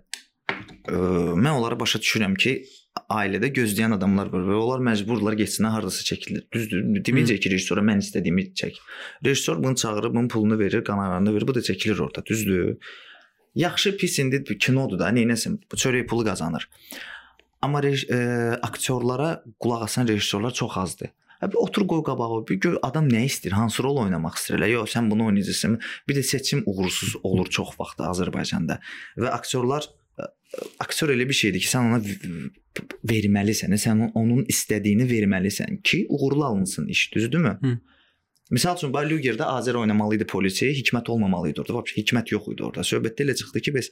Ə, mən onları başa düşürəm ki, ailədə gözləyən adamlar var və onlar məcburlar getsinlər hardasa çəkilir. Düzdür? Deməyəcək ki, rejissora mən istədiyimi çək. Rejissor bunu çağırır, bunun pulunu verir, qanarını verir, bu da çəkilir orada. Düzdür? Yaxşı, pis indi kinodur da, neynəsin? Çörək pulu qazanır. Amma ə, aktyorlara qulaq asan rejissorlar çox azdır. Hə bir otur qoy qabağa, bir gör adam nə istəyir, hansı rol oynamaq istəyir. Elə yox, sən bunu oynayacaqsan. Bir də seçim uğursuz olur çox vaxt Azərbaycanda. Və aktyorlar aktyor elə bir şeydir ki, sən ona verməlisən, sən onun istədiyini verməlisən ki, uğurlu alınsın iş, düzdürmü? Hı. Misal üçün Bay Lugerdə Azər oynamalı idi polisi, Hikmət olmamalı idi orada. Vəbsə Hikmət yox idi orada. Söhbətdə elə çıxdı ki, bəs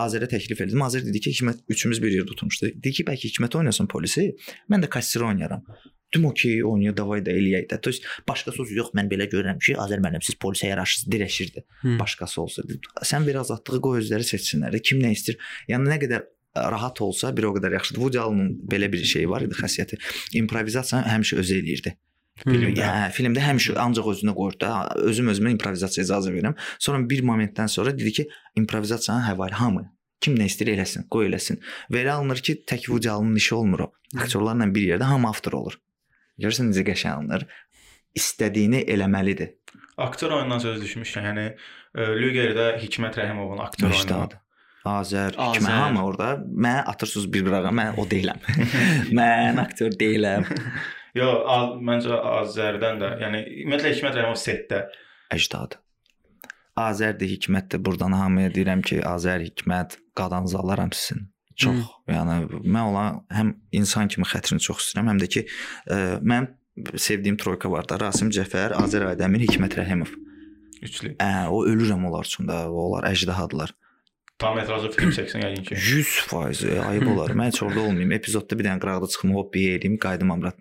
Azərə təklif etdim. Azər dedi ki, Hikmət üçümüz bir yerdə tutmuşdu. Dedi ki, bəlkə Hikmət oynasın polisi, mən də kassir oynayaram. Dedim okey, oynayaq, davay da eləyək də. Töz başqası olsa yox, mən belə görürəm ki, Azər müəllim siz polisə yaraşsız dirəşirdi. Hmm. Başqası olsa. Sən ver azadlığı qoy özləri seçsinlər. Kim nə istəyir? Yəni nə qədər rahat olsa bir o qədər yaxşıdır. Woody Allen-ın belə bir şeyi var idi, xassiyyəti. İmprovizasiyanı həmişə özü eləyirdi. Film, hə, filmdə həmişə ancaq özünə qoyur da, özüm özümə improvizasiya icazə verirəm. Sonra bir momentdən sonra dedi ki, improvizasiyanın həvali hamı kim nə istəyir eləsin, qoy eləsin. Belə alınır ki, tək Woody Allen-ın işi olmur o. Aktyorlarla bir yerdə hamı avtor olur. Görürsən necə qəşəng alınır. İstədiyini eləməlidir. Aktyor oyundan söz düşmüşkən, yəni e, Lügerdə Hikmət Rəhimovun aktyor oyunu. Müştad. Azər, Azər. kimi hamı orada mən atırsız bir qırağa, mən o deyiləm. mən aktyor deyiləm. Yo, az, məncə Azərdən də, yəni ümumiyyətlə Hikmət Rəhimov setdə Əcdad. Azərdir, Hikmətdir. Burdan hamıya deyirəm ki, Azər, Hikmət, qadanızı alaram sizin. Çox, Hı. yəni mən ona həm insan kimi xətrini çox istəyirəm, həm də ki, ə, mənim sevdiyim troyka var da, Rasim Cəfər, Azər Aydəmir, Hikmət Rəhimov. üçlü. Ə, o ölürəm onlar üçün də, onlar əjdahadılar. Tam metrajlı film çəksən yəqin ki. 100% ayıb olar. Mən heç orada olmayım. Epizodda bir dənə qıraqda çıxım, hop eləyim, qayıdım amrat.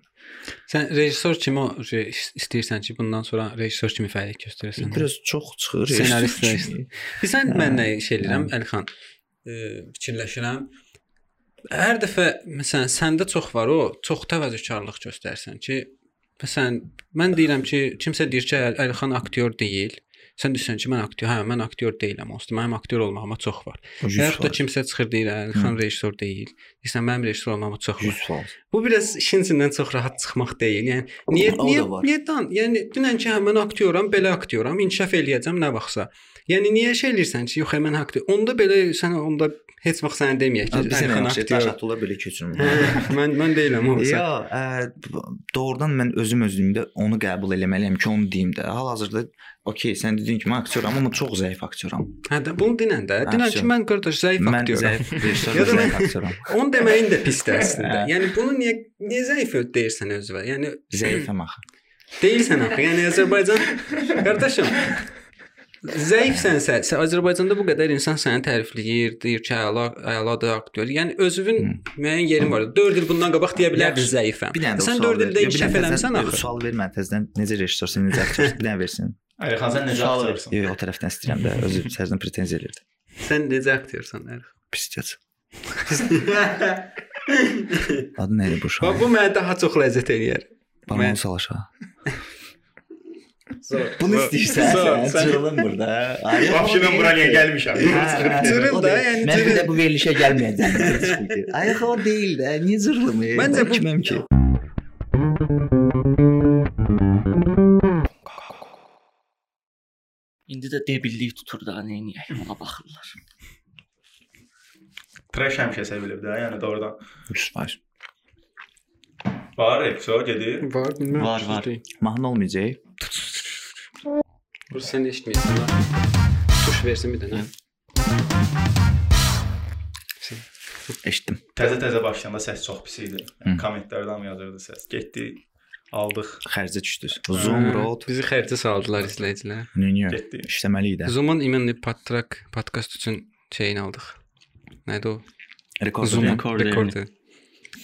Sən rejissor kimi şey istəyirsən ki, bundan sonra rejissor kimi fəaliyyət göstərəsən. Biraz çox çıxır. Senarist rejissor rejissor. kimi. Bilirsən Hə. mən nə iş eləyirəm Əlxan? E, fikirləşirəm. Hər dəfə məsələn səndə çox var o, çox təvəzzökarlıq göstərsən ki, məsələn mən deyirəm ki, kimsə deyir ki, Əl- Əlxan aktyor deyil. Sən deyirsən ki, mən aktyor, hə, mən aktyor deyiləm. Onsuz mənim aktyor olmağıma çox var. Və yaxud da 100%. kimsə çıxır deyir, Əlxan rejissor deyil. Deyirsən mənim rejissor olmağıma çox var. 100%. Bu biraz işin içindən çox rahat çıxmaq deyil. Yəni niyə niyə niyə dan? Yəni dünən ki, hə, mən aktyoram, belə aktyoram, inkişaf eləyəcəm nə vaxtsa. Yəni niyə şey eləyirsən ki, yox, hə, mən aktyor. Onda belə sən onda heç vaxt sənə deməyək ki, sən xanaq daş atılır belə keçirmə. Mən mən deyiləm o. Yox, ə, doğrudan mən özüm özlüyümdə onu qəbul eləməliyəm ki, onu deyim də. Hal-hazırda okey, sən dedin ki, mən aktyoram, amma çox zəif aktyoram. Hə də bunu dinən də, hə, dinən ki, mən qardaş zəif aktyoram. Mən zəif, zəif aktyoram. Onu deməyin də pisdir əslində. Hə. Yəni bunu niyə niyə zəif deyirsən özünə? Yəni zəifəm axı. Deyilsən axı. Yəni Azərbaycan qardaşım. Zəifsənsə, sən Azərbaycanda bu qədər insan səni tərifləyir, deyir ki, əla, əladır aktyor. Yəni özünün müəyyən yerin var. 4 il bundan qabaq deyə bilərdin zəifəm. Sən sual 4 ver. ildə inkişaf eləmisən axı. Sual vermə təzədən. Necə rejissorsan, necə aktyorsan? Bir dənə versin. Əlixan sən necə aktyorsan? Yox, o tərəfdən istəyirəm də. Özü sərdən pretenziya elirdi. Sən necə aktyorsan? Əlif? Piscəc. Adı nə idi bu Bax uşaq? bu mənə daha çox ləzzət eləyər. Barmağını sal aşağı. Bunu istəyirsən sən, sən- cırılın burada. Vəbşi mən bura niyə gəlmişəm? Cırıl da, yəni Mən bir də bu verilişə gəlməyəcəm. Ayaq o deyil də, niyə cırılım? Məncə bu- kiməm ki? İndi də debillik tutur da, nə edək? Ona baxırlar. Trash həmişə sevilir də, yəni doğrudan. 100%. Var, episod gedir. Var, bilmirəm. Var, var. Mahnı olmayacaq. Bu sən eşitmirsən. ha? Tuş versin bir dənə. Eşitdim. Təzə-təzə başlayanda səs çox pis idi. Hı. Kommentlərdən yazırdı səs. Getdi, aldıq, Xərcə düşdünüz. Zoom road. Bizi xərcə saldılar izləyicilər. Nünyo. getdi. İşləməli idi. Zoom-un imenli patrak podkast üçün şeyini aldıq. Nədir o? Rekord. Zoom rekorderini. rekordu.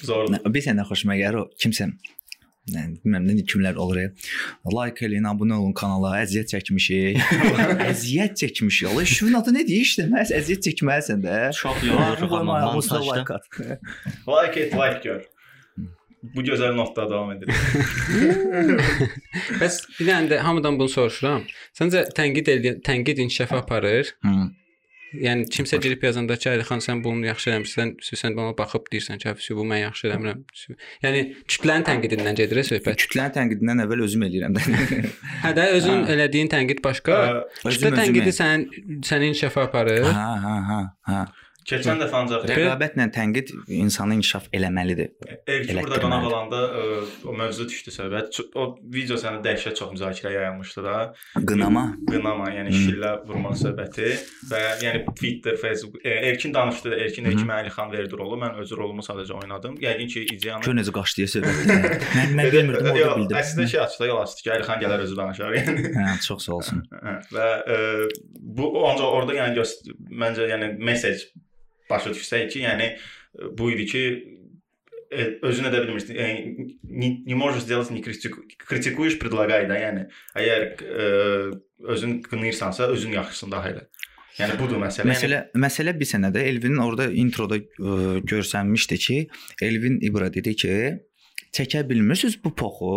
Zordur. Bir sənə xoşuma gəlir o kimsə nə bilmirəm nə kimlər olur. Like eləyin, abunə olun kanala. Əziyyət çəkmişik. əziyyət çəkmişik. Allah şunun adı nə deyir işte? Mən əziyyət çəkməlisən də. Çox amma montajda. like at. Like et, like gör. Bu gözəl notda davam edir. Bəs bir dənə də hamıdan bunu soruşuram. Səncə tənqid eləyən tənqid inkişaf aparır? Hı. Yəni kimsə girib yazanda ki, Əlixan sən bunu yaxşı eləmirsən, sən ona baxıb deyirsən ki, "Əfsi, bu mən yaxşı eləmirəm." Yəni kütlənin tənqidindən gedir söhbət. Kütlənin tənqidindən əvvəl özüm eləyirəm də. Hə də özün Hə. elədiyin tənqid başqa. Ə, Kütlə tənqidi özümə. sən səni inkişafa aparır. Hə, hə, hə, hə. Keçən dəfə ancaq Rəqabətlə tənqid insanı inkişaf eləməlidir. Elki burada qonaq olanda ə, o mövzu düşdü söhbət. O video sənə dəhşət çox müzakirə yayılmışdı da. Qınama. Qınama, yəni Hı. şillə vurmaq söhbəti və yəni Twitter, Facebook, e, Erkin danışdı, Erkin Erkin Əli xan verdi rolu. Mən öz rolumu sadəcə oynadım. Yəqin ki, ideyanı Gör necə qaçdıya söhbət. mən mən bilmirdim, orada Yox, bildim. Əslində şey açdı, yol açdı ki, Əli xan gələr özü danışar. Yəni Hə, çox sağ olsun. Hə, və e, bu ancaq orada yəni məncə yəni mesaj başa düşsək ki, yəni e, bu idi ki e, özünə də bilmirsən, e, не, не можешь сделать не критику, критикуешь, предлагай да, yəni əgər e, özün qınayırsansa, özün yaxşısını daha elə. Yəni budur məsələ. Məsələ məsələ bir sənədə Elvinin orada introda ə, görsənmişdi ki, Elvin İbra dedi ki, çəkə bilmirsiniz bu poxu,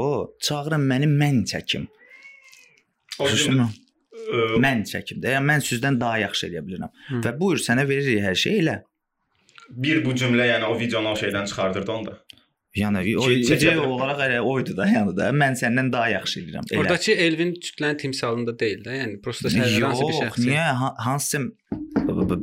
çağırın məni mən çəkim. yəni, o Düzdürmü? e, Mən çəkim də. Yəni mən sizdən daha yaxşı eləyə bilirəm. Hı. Və buyur sənə veririk hər şey elə. bir bu cümlə yəni o videonu o şeydən çıxardırdı onda. Yəni o çəkə- olaraq elə oydu da, yəni da. Mən səndən daha yaxşı eləyirəm. Elə. Oradakı Elvin kütlənin timsalında deyil də, yəni prosta hər hansı bir Yox, şəxsi. niyə Ha- hansısa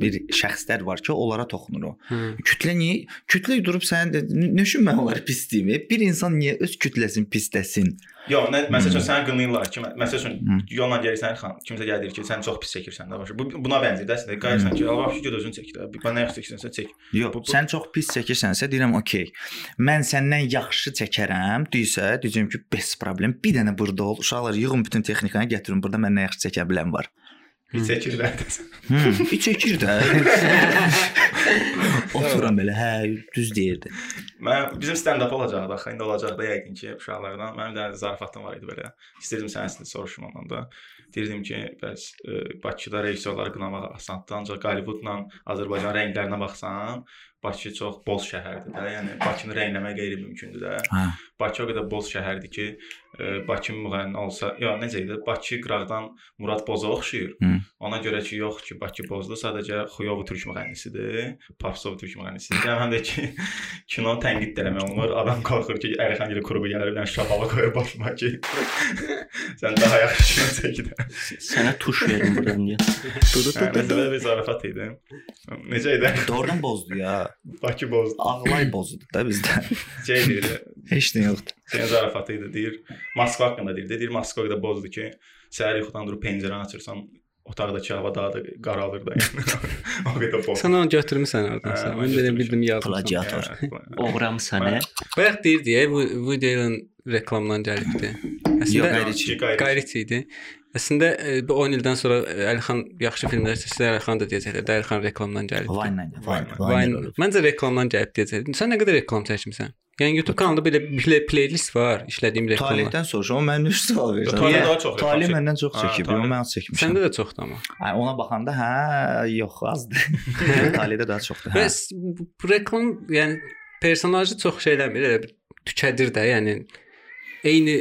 bir şəxslər var ki, onlara toxunur o. Hı. Kütlə niyə? Kütlə durub sən də nə üçün mən onları pis deyim? E, Bir insan niyə öz kütləsini pisləsin? Yox, nə məsəl üçün səni qınayırlar ki, məsəl üçün Hı. yolla gəlirsən xan, kimsə gəlir ki, sən çox pis çəkirsən də başa. Bu buna bənzəyir də əslində. Qayırsan ki, Allah şu göz özün çək də. Bana nə yaxşı çəkirsən çək. Yox, Bu- bu- sən çox pis çəkirsənsə deyirəm, okey. Mən səndən yaxşı çəkərəm, deyirsə, deyəcəm ki, bez problem. Bir dənə burada ol, uşaqlar yığın bütün texnikanı gətirin. Burada məndən yaxşı çəkə bilən var. Bir çəkirlər. Hı, bir çəkir də. Oturam belə, hə, düz deyirdi. Mən bizim stand-up olacaq da, indi olacaq da yəqin ki, uşaqlardan. Mənim də zarafatım var idi belə. İstədim sənin əslində soruşum ondan da. Deyirdim ki, bəs ə, Bakıda rejissorları qınamaq asandır, ancaq Hollywoodla Azərbaycan rənglərinə baxsan, Bakı çox boz şəhərdir də. Yəni Bakını rəngləmək qeyri-mümkündür də. Hə. Bakı o qədər boz şəhərdir ki, ə, Bakı müğənni olsa, yox necə idi? Bakı qıraqdan Murad Boza oxşuyur. Hı. Ona görə ki, yox ki, Bakı bozdur, sadəcə Xuyov türk müğənnisidir, Papsov türk müğənnisidir. Yəni həm də ki, kino tənqid də eləmək olmur. Adam qorxur ki, Ərxan gəlir klubu gələr, bir dənə şapala qoyur başıma ki, sən daha yaxşı kino çək də. Sənə tuş verin buradan deyə. Hə, Məsələ bir zarafat idi. Necə idi? Doğrudan bozdu ya. Bakı bozdu. Ağlay bozdu da bizdə. Şey deyir, Heç nə yoxdur. Senin zarafatı idi deyir. Moskva haqqında deyir. Deyir Moskva da bozdu ki, səhər yuxudan durub pəncərəni açırsan, otaqdakı hava daha da qaralır da. Yəni. o qədər boz. Sən onu götürmüsən Hə, hardansa. mən belə bildim yazmışam. Plagiator. Yəni, Oğram sənə. Bayaq deyirdi ya, bu Allen reklamdan gəlibdi. Əslində Qayriçi. Qayriçi idi. Əslində e, bu 10 ildən sonra e, Əlixan yaxşı filmlər çəksə, Əlixan da deyəcəklər, də Əlixan reklamdan gəlib. Vine-la, Vine, Vine. Məncə reklamdan gəlib deyəcəklər. Sən nə qədər reklam çəkmisən? Yəni YouTube kanalında belə play playlist var, işlədiyim reklamlar. Talihdən soruşum, məndən üç sual verir. Talih daha çox çək- məndən çox çəkib, o mən az çəkmişəm. Səndə də çoxdur amma. Hə, ona baxanda hə, yox, azdır. Talihdə daha çoxdur. Hə. Bəs bu bu reklam, yəni personajı çox şey eləmir, elə bir tükədir də, yəni eyni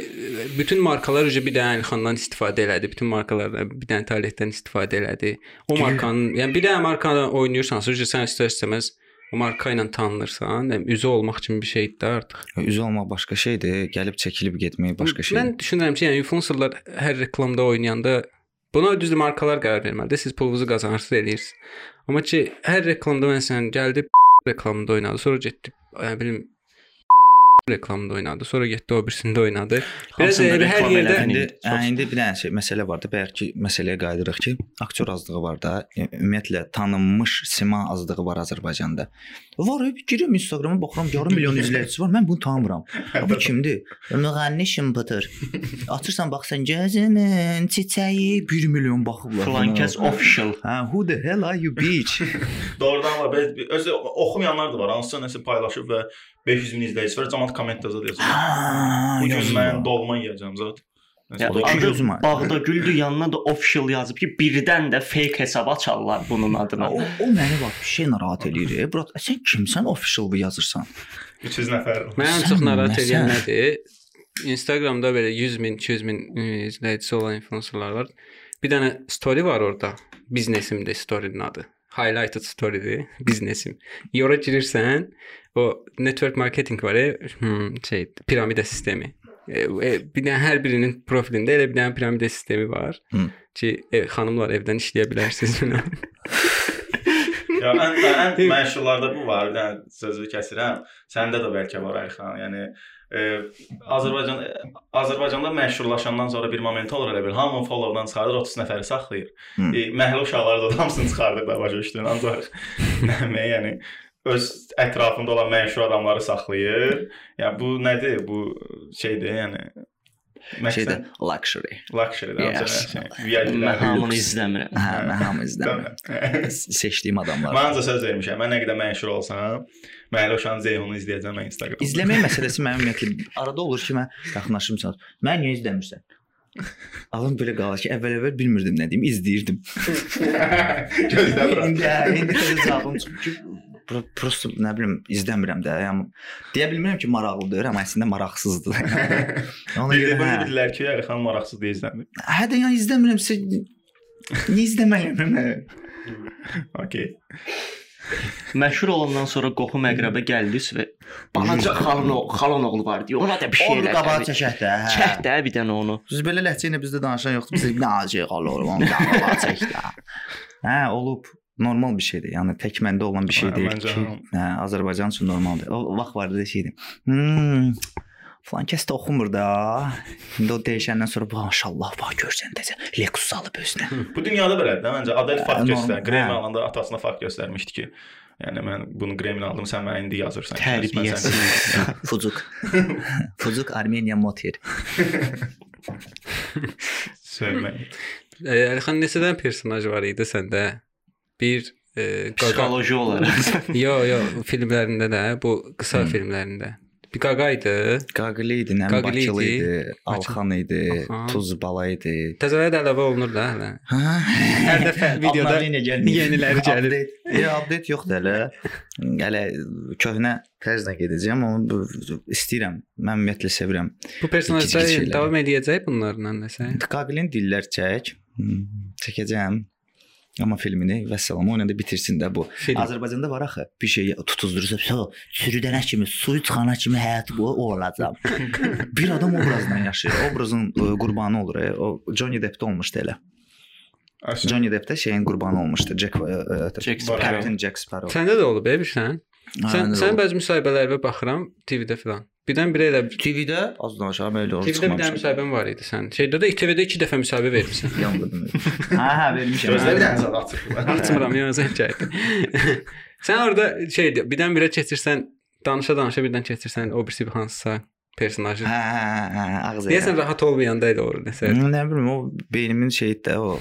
bütün markalar ücə bir dənə Əlixandan istifadə elədi. Bütün markalar da bir dənə Talihdən istifadə elədi. O markanın, yəni bir dənə markada oynayırsansa, ücə sən istər-istəməz o marka ilə tanınırsan, yəni üzü olmaq kimi bir şeydir də artıq. Üzü olmaq başqa şeydir, gəlib çəkilib getmək başqa şeydir. Mən düşünürəm ki, yəni influencerlar hər reklamda oynayanda buna düzdür markalar qərar verməlidir. Siz pulunuzu qazanırsınız, eləyirsiniz. Amma ki, hər reklamda məsələn gəldi reklamında oynadı, sonra getdi, nə bilim reklamında oynadı, sonra getdi o birisində oynadı. Biraz elə hər yerdə. İndi, hə, indi bir dənə şey, məsələ var da, bəlkə məsələyə qayıdırıq ki, aktyor azlığı var da, e, ümumiyyətlə tanınmış sima azlığı var Azərbaycanda. Var, girirəm Instagrama baxıram, yarım milyon izləyicisi var, mən bunu tanımıram. Bu kimdir? Müğənni Şimpıtır. Açırsan baxsan gözümün çiçəyi 1 milyon baxıblar. Flankes official. Hə, who the hell are you bitch? Doğrudan var. Özü oxumayanlar da var. Hansısa nəsə paylaşıb və 500 min izləyicisi var. Cəmaət komment yazır yazır. Bu gün mən dolma yeyəcəm zət. Ya. Bağda güldü yanına da official yazıb ki, birdən də fake hesab açarlar bunun adına. O, o məni bax bir şey narahat eləyir. Brat, sən kimsən official bu yazırsan? 300 nəfər. Mən ən Sən çox narahat edən nədir? Instagramda belə 100 min, 200 min e, izləyicisi olan influencerlar var. Bir dənə story var orada. Biznesimdir storynin adı. Highlighted storydir, biznesim. Yora girirsən, o network marketing var, ya, hmm, şey, piramida sistemi. E, e, bir dənə hər birinin profilində elə bir dənə piramida sistemi var Hı. ki, e, xanımlar evdən işləyə bilərsiniz filan. Ya ən ən məşhurlarda bu var. Dənə sözü kəsirəm. Səndə də bəlkə var Ayxan. Yəni e, Azərbaycan Azərbaycanda məşhurlaşandan sonra bir moment olur elə bir hamı followdan çıxarır 30 nəfəri saxlayır. E, məhəllə uşaqları da hamısını çıxardır da başa düşdün. Ancaq nəmə yəni öz ətrafında olan məşhur adamları saxlayır. Yəni bu nədir? Bu şeydir, yəni Şeydə luxury. luxury da Yes. VIP-lər. Mən hamını izləmirəm. Hə, mən hamı izləmirəm. Seçdiyim adamlar. Mən ancaq söz vermişəm. Mən nə qədər məşhur olsam, Məhəllə uşağın Zeyhunu izləyəcəm mən Instagramda. İzləmək məsələsi mənim ümumiyyətlə arada olur ki, mən yaxınlaşırsan. Mən niyə izləmirsən? Ağlım belə qalır ki, əvvəl-əvvəl bilmirdim nə deyim, izləyirdim. Gözləmirəm. İndi hə, indi təzə cavabım pro- prosto nə bilim izləmirəm də. Yəni deyə bilmirəm ki, maraqlıdır, amma əslində maraqsızdır. Ona görə hə. dedilər ki, Əlixan maraqsız deyə izləmir. Hə də yəni izləmirəmsə niyə izləməliyəm mən? Okay. Məşhur olandan sonra qohum əqrəbə gəldiniz və balaca xalın o xalon oğlu var deyə ona da bir şey Onu qabağa çəkək də. hə. Çək də bir dənə onu. Siz belə ləhcə ilə bizdə danışan yoxdur. Biz nə acı qalır, onu qabağa çək də. Hə, olub normal bir şeydir. Yəni tək məndə olan bir şey Hə, deyil ki, hə, Azərbaycan üçün normaldır. O vaxt var idi şeydir. Hmm, falan kəs də oxumur da. İndi o dəyişəndən sonra bu maşallah bax görsən təzə Lexus alıb özünə. Bu dünyada belədir də. Məncə Adel fakt Normal, göstər. Hə. alanda atasına fakt göstərmişdi ki, yəni mən bunu Grammy aldım, sən mənə indi yazırsan. Tərbiyəsiz. Fucuk. Fucuk Armeniya Motor. Söymək. E, Əlixan neçədən personaj var idi səndə? Bir e. Psixoloji olaraq. Yo, yo, filmlərində də, bu qısa Hmm. filmlərində. Bir qaqa idi. Qaqili idi, nə Bakılı idi. Alxan idi, Aha. Tuz bala idi. Təzələrə də əlavə olunur da hələ. Hə? Hər dəfə videoda yeniləri gəlir. Update. Ya update yoxdur hələ. Hələ köhnə tərzlə gedəcəm, amma bu istəyirəm. Mən ümumiyyətlə sevirəm. Bu personajlar davam edəcək bunlarla nəsə. Qaqilin dillər çək. Hmm, Çəkəcəm. Amma filmini vəssalam oynadı bitirsin də bu. Film. Azərbaycanda var axı. Bir şey tutuzdurursa, "Yo, sürüdənə kimi, suyu çıxana kimi həyat bu o olacaq." bir adam obrazdan yaşayır. Obrazın ə, qurbanı olur. e. O Johnny Depp-də olmuşdu elə. Aslında Johnny Depp də şeyin qurbanı olmuşdu. Jack, ə, ə, Jack Sparrow. Captain Jack Sparrow. Səndə də olub, e, bilirsən? Sən Aynen sən bəzi müsahibələrə baxıram TV-də filan. Birdən-birə elə TV-də az danışam elə olur. TV-də bir dənə müsahibən var idi sən. Şeydə də TV-də 2 dəfə müsahibə vermisən. Yandım. hə, hə, vermişəm. gözləri Hə. də zad açıq. Açmıram, yəni zəng gəldi. sən orada şey birdən-birə keçirsən, danışa-danışa birdən keçirsən o birisi bir hansısa personajı. Hə, hə, ağzı. Deyəsən rahat olmayanda elə olur nəsə. Nə bilim o beynimin şeyi də o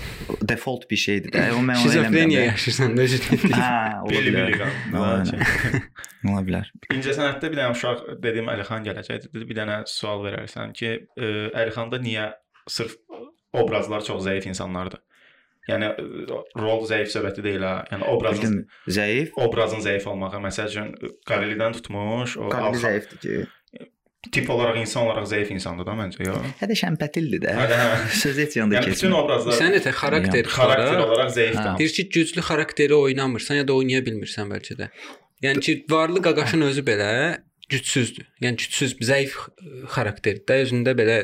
default bir şeydir də. O mən onu Şizofreniya eləmirəm. yaşayırsan da ciddi. Hə, ola bilər. Ola bilər. İncə sənətdə bir dənə uşaq dediyim Əlixan gələcək. Dedi bir dənə sual verərsən ki, Əlixanda niyə sırf obrazlar çox zəif insanlardır? Yəni ə, rol zəif söhbəti deyil ha. Yəni obrazın zəif. obrazın zəif olmağı. Məsəl üçün Qalilidən tutmuş, o Alxan- zəifdir ki. Tip olaraq insan olaraq zəif insandır da məncə, yox? Hədə şəmpətildir də. Hə, hə. Söz heç yanda Yəni bütün keçmir. obrazlar Sən də xarakter xarakter olaraq zəifdir. Hə. deyir ki, güclü xarakteri oynamırsan ya da oynaya bilmirsən bəlkə də. Yəni ki, varlı qaqaşın özü belə gücsüzdür. Yəni gücsüz, zəif xarakterdir. də özündə belə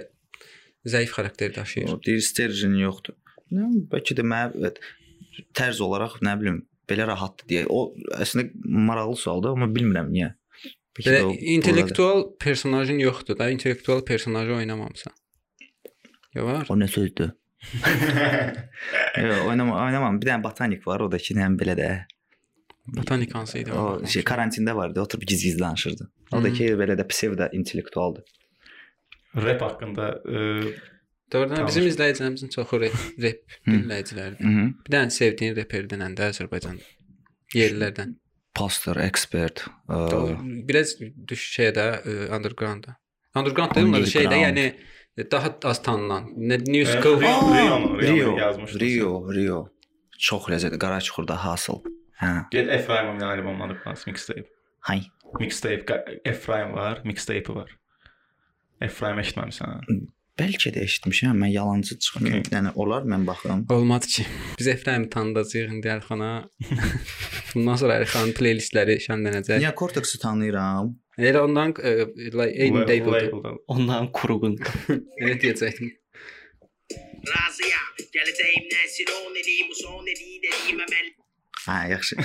zəif xarakter daşıyır. O deyir sterjin yoxdur. Nə bəlkə də mən tərz olaraq nə bilim belə rahatdır deyə. O əslində maraqlı sualdır, amma bilmirəm niyə. Bəlkə Belə də o intellektual personajın yoxdur da, intellektual personajı oynamamısan. Ya var? buradadır. O nə sözdür? Yox, oynama, oynamam. Bir dənə botanik var, o da ki, nə belə də. Botanik hansı idi? O şey karantində vardı, oturub giz-giz danışırdı. O da Hı. ki, belə də psevdo intellektualdır. Rap haqqında ə, Doğrudan Tanış. bizim izləyicilərimizin çoxu rap, rap Hı. dinləyicilərdir. Mhm. Bir dənə sevdiyin reperdən də Azərbaycan yerlilərdən. Pastor, expert. ə, Doğru. Biraz düş şeyə də e, underground-da. Underground da onlar şeydə, Underground. yəni daha az tanınan. Nə Rio- Newskull. Rio- Rio Rio, yazmışdı. Rio, Rio. Çox ləzzətli, qara çuxurda hasıl. Hə. Get Efraimovun albomları var, mixtape. Hay. Mixtape Qa- Efraim var, mixtape var. Efraim eşitməmisən? Bəlkə də eşitmişəm, mən yalancı çıxım. Okay. Yəni olar mən baxım. Olmadı ki. Biz Efraimi tanıdacağıq indi Əlxana. Bundan sonra Əlxanın playlistləri şənlənəcək. Niyə Cortex-i tanıyıram? Elə ondan e, like, eyni label. Label'da. Ondan quruğun. Elə deyəcəkdim. razıyam Gələcəyimdən sinoneliyim Bu son dediyi dediyim əməl Hə, yaxşı.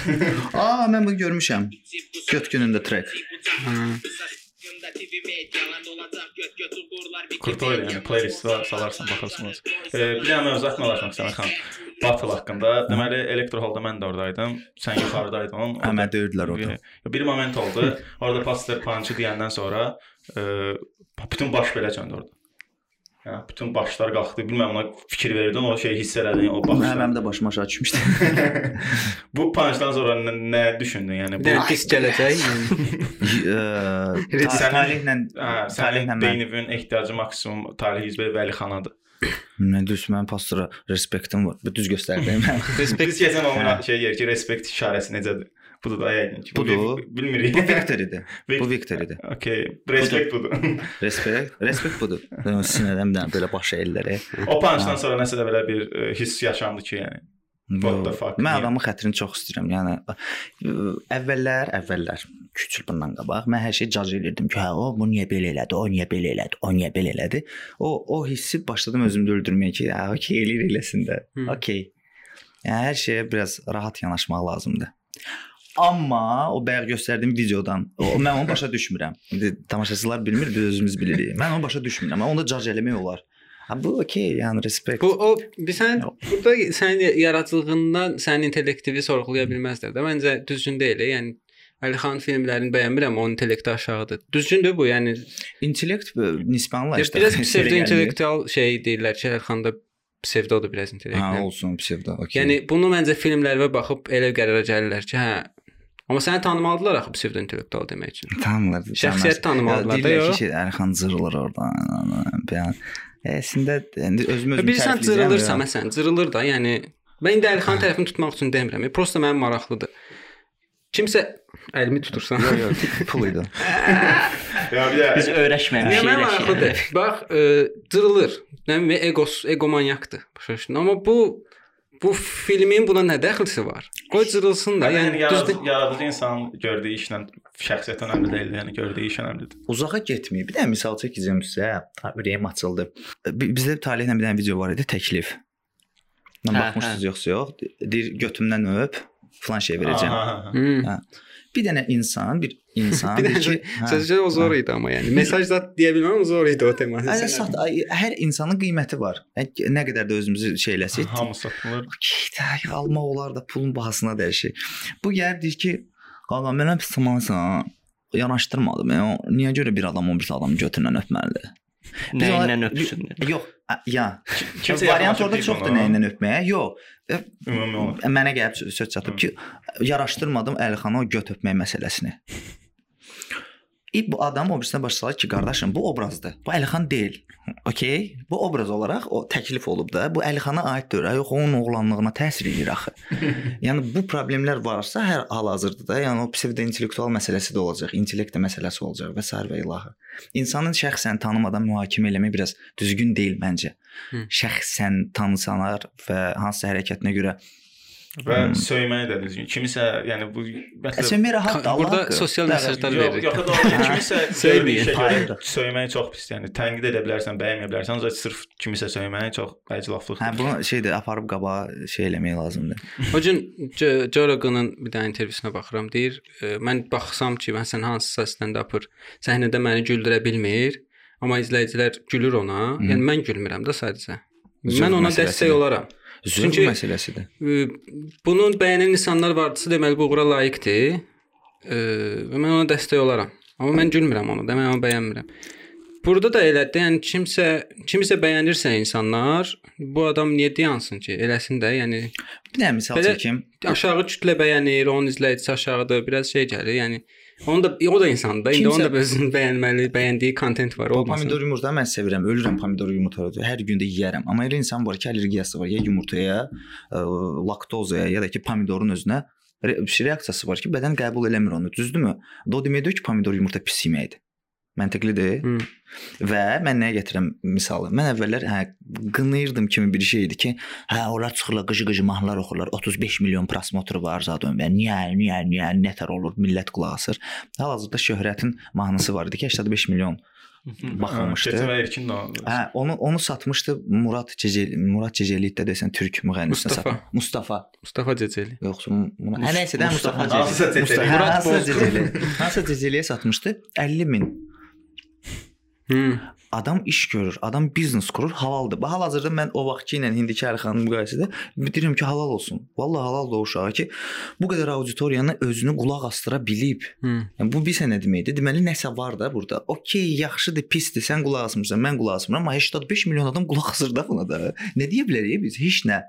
Aa, mən bunu görmüşəm. Göt günündə track. Ha. Kurtoyla yəni playlistə salarsan baxarsınız. E, bir dənə mövzu danışmaq istəyirəm xan. Battle haqqında. Deməli Elektro Hallda mən də oradaydım. Sən yuxarıdaydın. Hə, mən döyürdülər orada. Bir, bir moment oldu. Orada Pastor Punch deyəndən sonra e, bütün baş belə çöndü orada. Yəni bütün başlar qalxdı. Bilməm ona fikir verdin, o şey hiss elədin, o Hə, baxışlar. mənim də başıma aşağı düşmüşdü. Bu punchdan sonra nə, nə düşündün? Yəni bu pis gələcək. yəni. Talihlə Hə, talihlə beynivin ehtiyacı maksimum Talih Hizbə Vəlixanadır. mən düz mən pastora respektim var. Bu düz göstərdim. Respekt keçən Hə. onun şey yer ki, respekt işarəsi necədir? Budur da yəqin ki. bu Budur. bir- Bilmirik. Bu Victor idi. Vic- Bu Victor idi. Okay, respekt budur. Respekt, respekt budur. Dənə belə baş əyilləri. o punchdan sonra nəsə də belə bir hiss yaşandı ki, yəni What the fuck? Mən adamın xətrini çox istəyirəm. Yəni əvvəllər, əvvəllər küçül bundan qabaq mən hər şeyi cac elirdim ki, hə o bu niyə belə elədi, o niyə belə elədi, o niyə belə elədi. O o hissi başladım özümdə öldürməyə ki, hə okey eləyir eləsin də. Hı. Okey. Yəni hər şeyə biraz rahat yanaşmaq lazımdır. Amma o bayaq göstərdiyim videodan, o mən onu başa düşmürəm. İndi tamaşaçılar bilmir, biz özümüz bilirik. Mən onu başa düşmürəm. Amma onda cac eləmək olar. Ha bu okey, yəni respekt. Bu o sən burada sənin yaradıcılığından sənin intellektivi sorğulaya bilməzlər də. Məncə düzgün deyil. Yəni Əlixan filmlərini bəyənmirəm, onun intellekti aşağıdır. Düzgündür bu, yəni İntellekt bu nisbənlə işte. biraz psevdo intellektual şey deyirlər ki, Əlixanda psevdodur biraz intellekt. olsun psevdo. Okay. Yəni bunu məncə filmlərə baxıb elə qərara gəlirlər ki, hə Amma səni tanımalıdılar axı psevdo intellektual demək üçün. tanımırlar. Şəxsiyyət tanımalılar da, yox? Şey, Ərxan zırılır oradan. Yəni əslində indi özüm özüm Bilirsən cırılırsa, məsələn, cırılır da, yəni mən indi Əlixan tərəfini tutmaq üçün demirəm. Prosta mənim maraqlıdır. Kimsə əlimi tutursan. Yox, yox, pul idi. Ya bir də Biz öyrəşməmişik Niyə mən elə maraqlıdır? şey. Bax, e, cırılır. Nə bilim, egos, egomanyakdır. Başa düşdün? Amma bu bu filmin buna nə dəxlisi var? Qoy cırılsın da. yəni Yəni yaradıcı, düzdür. yaradıcı insan gördüyü işlə şəxsiyyət önəmli deyil, yəni gördüyü iş önəmlidir. Uzağa getməyib. Bir dənə misal çəkəcəm sizə. Ürəyim açıldı. Bi- Bizdə Talihlə bir dənə video var idi, təklif. Mən Hə, baxmışsınız yoxsa yox? Deyir götümdən öp, falan şey verəcəm. Hmm. Bir dənə insan, bir insan Bir ki, hə. sözcə o zor idi amma yəni. Mesaj zat deyə bilməm, o zor idi o tema. Ələ sat, ay, hər insanın qiyməti var. Nə qədər də özümüzü şeyləsək, Hamı satılır. Kitə almaq olar da pulun bahasına dəyişir. Bu gəlir deyir ki, qaqa mənə pısmansan, yanaşdırmadım. Yəni, niyə görə bir adam o bir adamı götüründən öpməlidir? Nəyindən öpsün? Yox, ya. Kimsə variant orada çoxdur nəyindən öpməyə. Yox. Ümumi olaraq. Mənə gəlib sö- söz çatıb ki, yaraşdırmadım Əlixana o göt öpmək məsələsini. İ bu adam o birisinə başa salır ki, qardaşım bu obrazdır. Bu Əlixan deyil. Okay? Bu obraz olaraq o təklif olub da, bu Əlixana aid deyil. Yox, onun oğlanlığına təsir edir axı. yəni bu problemlər varsa hər hal-hazırda da, yəni o psevdo intellektual məsələsi də olacaq, intellekt məsələsi olacaq və sair və ilahi. İnsanın şəxsən tanımadan mühakimə eləmək biraz düzgün deyil məncə. Hı. Şəxsən tanısalar və hansısa hərəkətinə görə Və söyməyi də düzgün. Kimisə, yəni bu məsələn Əsəmi rahat da Burada sosial mesajlar Yox, veririk. yox, doğru. Kimisə işə görə söyməyi çox pis. Yəni tənqid edə bilərsən, bəyənməyə bilərsən, ancaq sırf kimisə söyməyi çox əclaflıqdır. Hə bunu şeydə aparıb qabağa şey eləmək lazımdır. O gün Jo- Joe Rogan'ın bir dənə intervyusuna baxıram. Deyir, e, mən baxsam ki, məsələn hansısa stand-upper səhnədə məni güldürə bilmir, amma izləyicilər gülür ona. Hı. Yəni mən gülmürəm də sadəcə. Mən ona dəstək olaram. Zövq Çünki- məsələsidir. E, Bunun bəyənən insanlar vardısa deməli bu uğura layiqdir. E, və mən ona dəstək olaram. Amma mən gülmürəm onu, demək onu bəyənmirəm. Burada da elədir. Yəni kimsə kimisə bəyənirsə insanlar, bu adam niyə dayansın ki? Eləsin də, yəni Bir dənə misal çəkim. aşağı kütlə bəyənir, onun izləyicisi aşağıdır, biraz şey gəlir. Yəni onu da o da insandır. İndi onun da özünün bəyənməli, bəyəndiyi kontent var, olmasın. pomidor yumurta mən sevirəm. Ölürəm pomidor yumurta. Hər gün də yeyərəm. Amma elə insan var ki, allergiyası var ya yumurtaya, ə, laktozaya ya da ki pomidorun özünə re- reaksiyası var ki, bədən qəbul eləmir onu. Düzdürmü? O demək deyil ki, pomidor yumurta pis yeməkdir. Məntiqlidir. Hı. Və mən nəyə gətirəm misalı? Mən əvvəllər hə qınayırdım kimi bir şey idi ki, hə onlar çıxırlar, qıcı-qıcı mahnılar oxurlar. 35 milyon prosmotru var zaten və niyə, niyə, niyə, nətər olur, millət qulaq asır. Hal-hazırda şöhrətin mahnısı var idi ki, 85 milyon baxılmışdı. Keçən ilkin də. Hə, onu onu satmışdı Murad Ceceli, Murad Ceceli də desən türk müğənnisinə satmış. Mustafa. Mustafa Ceceli. Yoxsa bunu hə nəysə də Mustafa Ceceli. Ceceli. Mustafa- Murad Hansısa Bozkurt. Ceceli. Hansısa Ceceliyə satmışdı 50 min. Hı. Adam iş görür, adam biznes qurur, halaldır. Bu hal-hazırda mən o vaxtki ilə indiki Əlixanın müqayisədə deyirəm ki, halal olsun. Vallahi halal da o uşağa ki, bu qədər auditoriyanı özünü qulaq astıra bilib. Hı. Yəni bu bilsə nə deməkdir? Deməli nəsə var da burada. Okay, yaxşıdır, pisdir. Sən qulaq asmırsan, mən qulaq asmıram, amma 85 milyon adam qulaq asır da buna da. Nə deyə bilərik biz? Heç nə.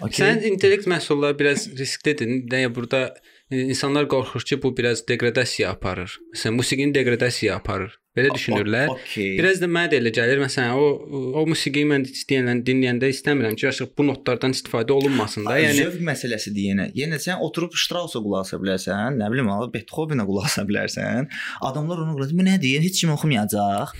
Okay. Sən intellekt məhsulları biraz risklidir. Nəyə burada e, insanlar qorxur ki, bu biraz deqradasiya aparır. Məsələn, musiqini deqradasiya aparır. Belə düşünürlər. Okay. Biraz da mənə də elə gəlir. Məsələn, o o musiqini mən istəyənlə dinləyəndə istəmirəm ki, artıq bu notlardan istifadə olunmasın da. yəni zövq məsələsidir yenə. Yenə sən oturub Strauss-a qulaq asa bilərsən, nə bilim, ala Beethoven-ə qulaq asa bilərsən. Adamlar onu qulaq bu nə deyir? Heç kim oxumayacaq.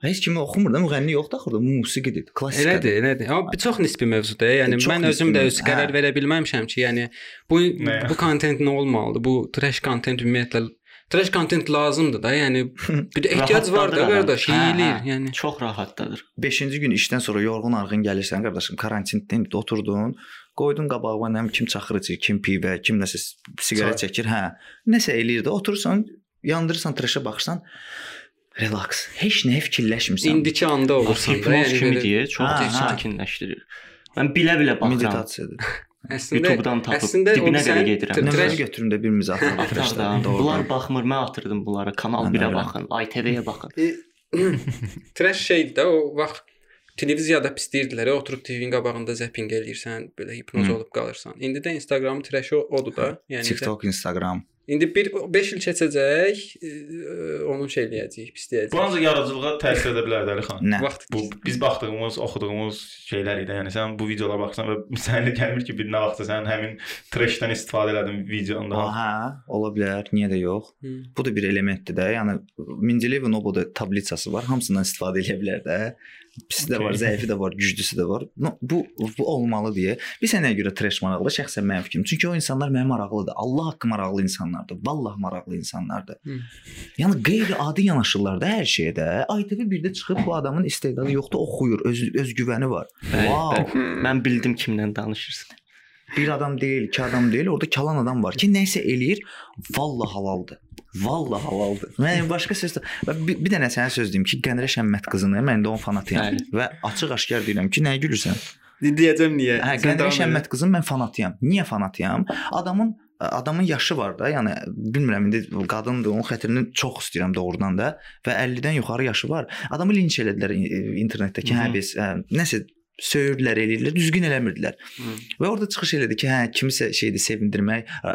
Heç kimi oxumur da, müğənni yoxdur axırda, musiqidir, klassikadır. Elədir, elədir. Amma çox nisbi mövzudur. Yəni Çox mən özüm də öz qərar Hə. verə bilməmişəm ki, yəni bu Nə? bu kontent nə olmalıdır? Bu trash kontent ümumiyyətlə trash kontent lazımdır da. Yəni bir də ehtiyac var da qardaş, yeyilir. hə. Yəni Çox rahatdadır. 5-ci gün işdən sonra yorğun arğın gəlirsən qardaşım, karantində oturdun, qoydun qabağına nə kim çaxır içir, kim pivə, kim nəsə siqaret çəkir, hə. Nəsə eləyir də, oturursan, yandırırsan, treşə baxırsan, relax. Heç nəyə fikirləşmirsən. indiki anda olursan. Hipnoz Yəni kimi belə- deyir, çox sakinləşdirir. Mən bilə-bilə baxıram. meditasiyadır. Əslində YouTube-dan tapıb əslində dibinə qədər gedirəm. Nömrəni trash- götürüm də birimiz atalım. Atardım. Bunlar baxmır, mən atırdım bunları. Kanal Mən də 1-ə öyrəndim. baxın, ITV-yə baxın. Trash şeydir də o vaxt televiziyada pis deyirdilər, oturub TV-nin qabağında zapping eləyirsən, belə hipnoz olub qalırsan. İndi də Instagram trash o odur da. Yəni TikTok, Instagram. İndi bir 5 il keçəcək, e, onu şey eləyəcəyik, pis Bu ancaq yaradıcılığa təsir edə bilər də Əli xan. Nə? Vaxt Bu biz baxdığımız, oxuduğumuz şeylər idi. Yəni sən bu videolara baxsan və sənə gəlmir ki, bir nə vaxtsa sən həmin trashdən istifadə elədin videonda. Aha, ola bilər, niyə də yox? Hı. Bu da bir elementdir də. Yəni Mendeleyevin o boda tablicası var. Hamısından istifadə edə bilər də. Pisi də var, Okay. zəifi də var, güclüsü də var. Bu bu olmalı deyə. Bir sənəyə görə trash maraqlı, şəxsən mənim fikrim. Çünki o insanlar mənə maraqlıdır. Allah haqqı maraqlı insanlardır. Vallah maraqlı insanlardır. Hı. Yəni qeyri-adi yanaşırlar da hər şeyə də. ITV 1-də çıxıb bu adamın istedadı yoxdur, oxuyur, öz özgüvəni var. Bəli, Wow. bəli. Mən bildim kimlə danışırsan. Bir adam deyil, iki adam deyil, orada kalan adam var ki, nəsə eləyir, vallah halaldır. Vallah halaldır. Mən başqa söz bir, bir dənə sənə söz deyim ki, Qənrə Şəmmət qızını mən də onun fanatıyam Bəli. və açıq-aşkar deyirəm ki, nəyə gülürsən? Deyəcəm niyə? Hə, elə. Şəmmət qızının mən fanatıyam. Niyə fanatıyam? Adamın adamın yaşı var da, yəni bilmirəm indi qadındır, onun xətrini çox istəyirəm doğrudan da və 50-dən yuxarı yaşı var. Adamı linç elədilər internetdəki, hə Mhm. biz ə, nəsə söyürdülər, eləyirdilər, düzgün eləmirdilər. Hı. Və orada çıxış elədi ki, hə, kimisə şeydir, sevindirmək ə,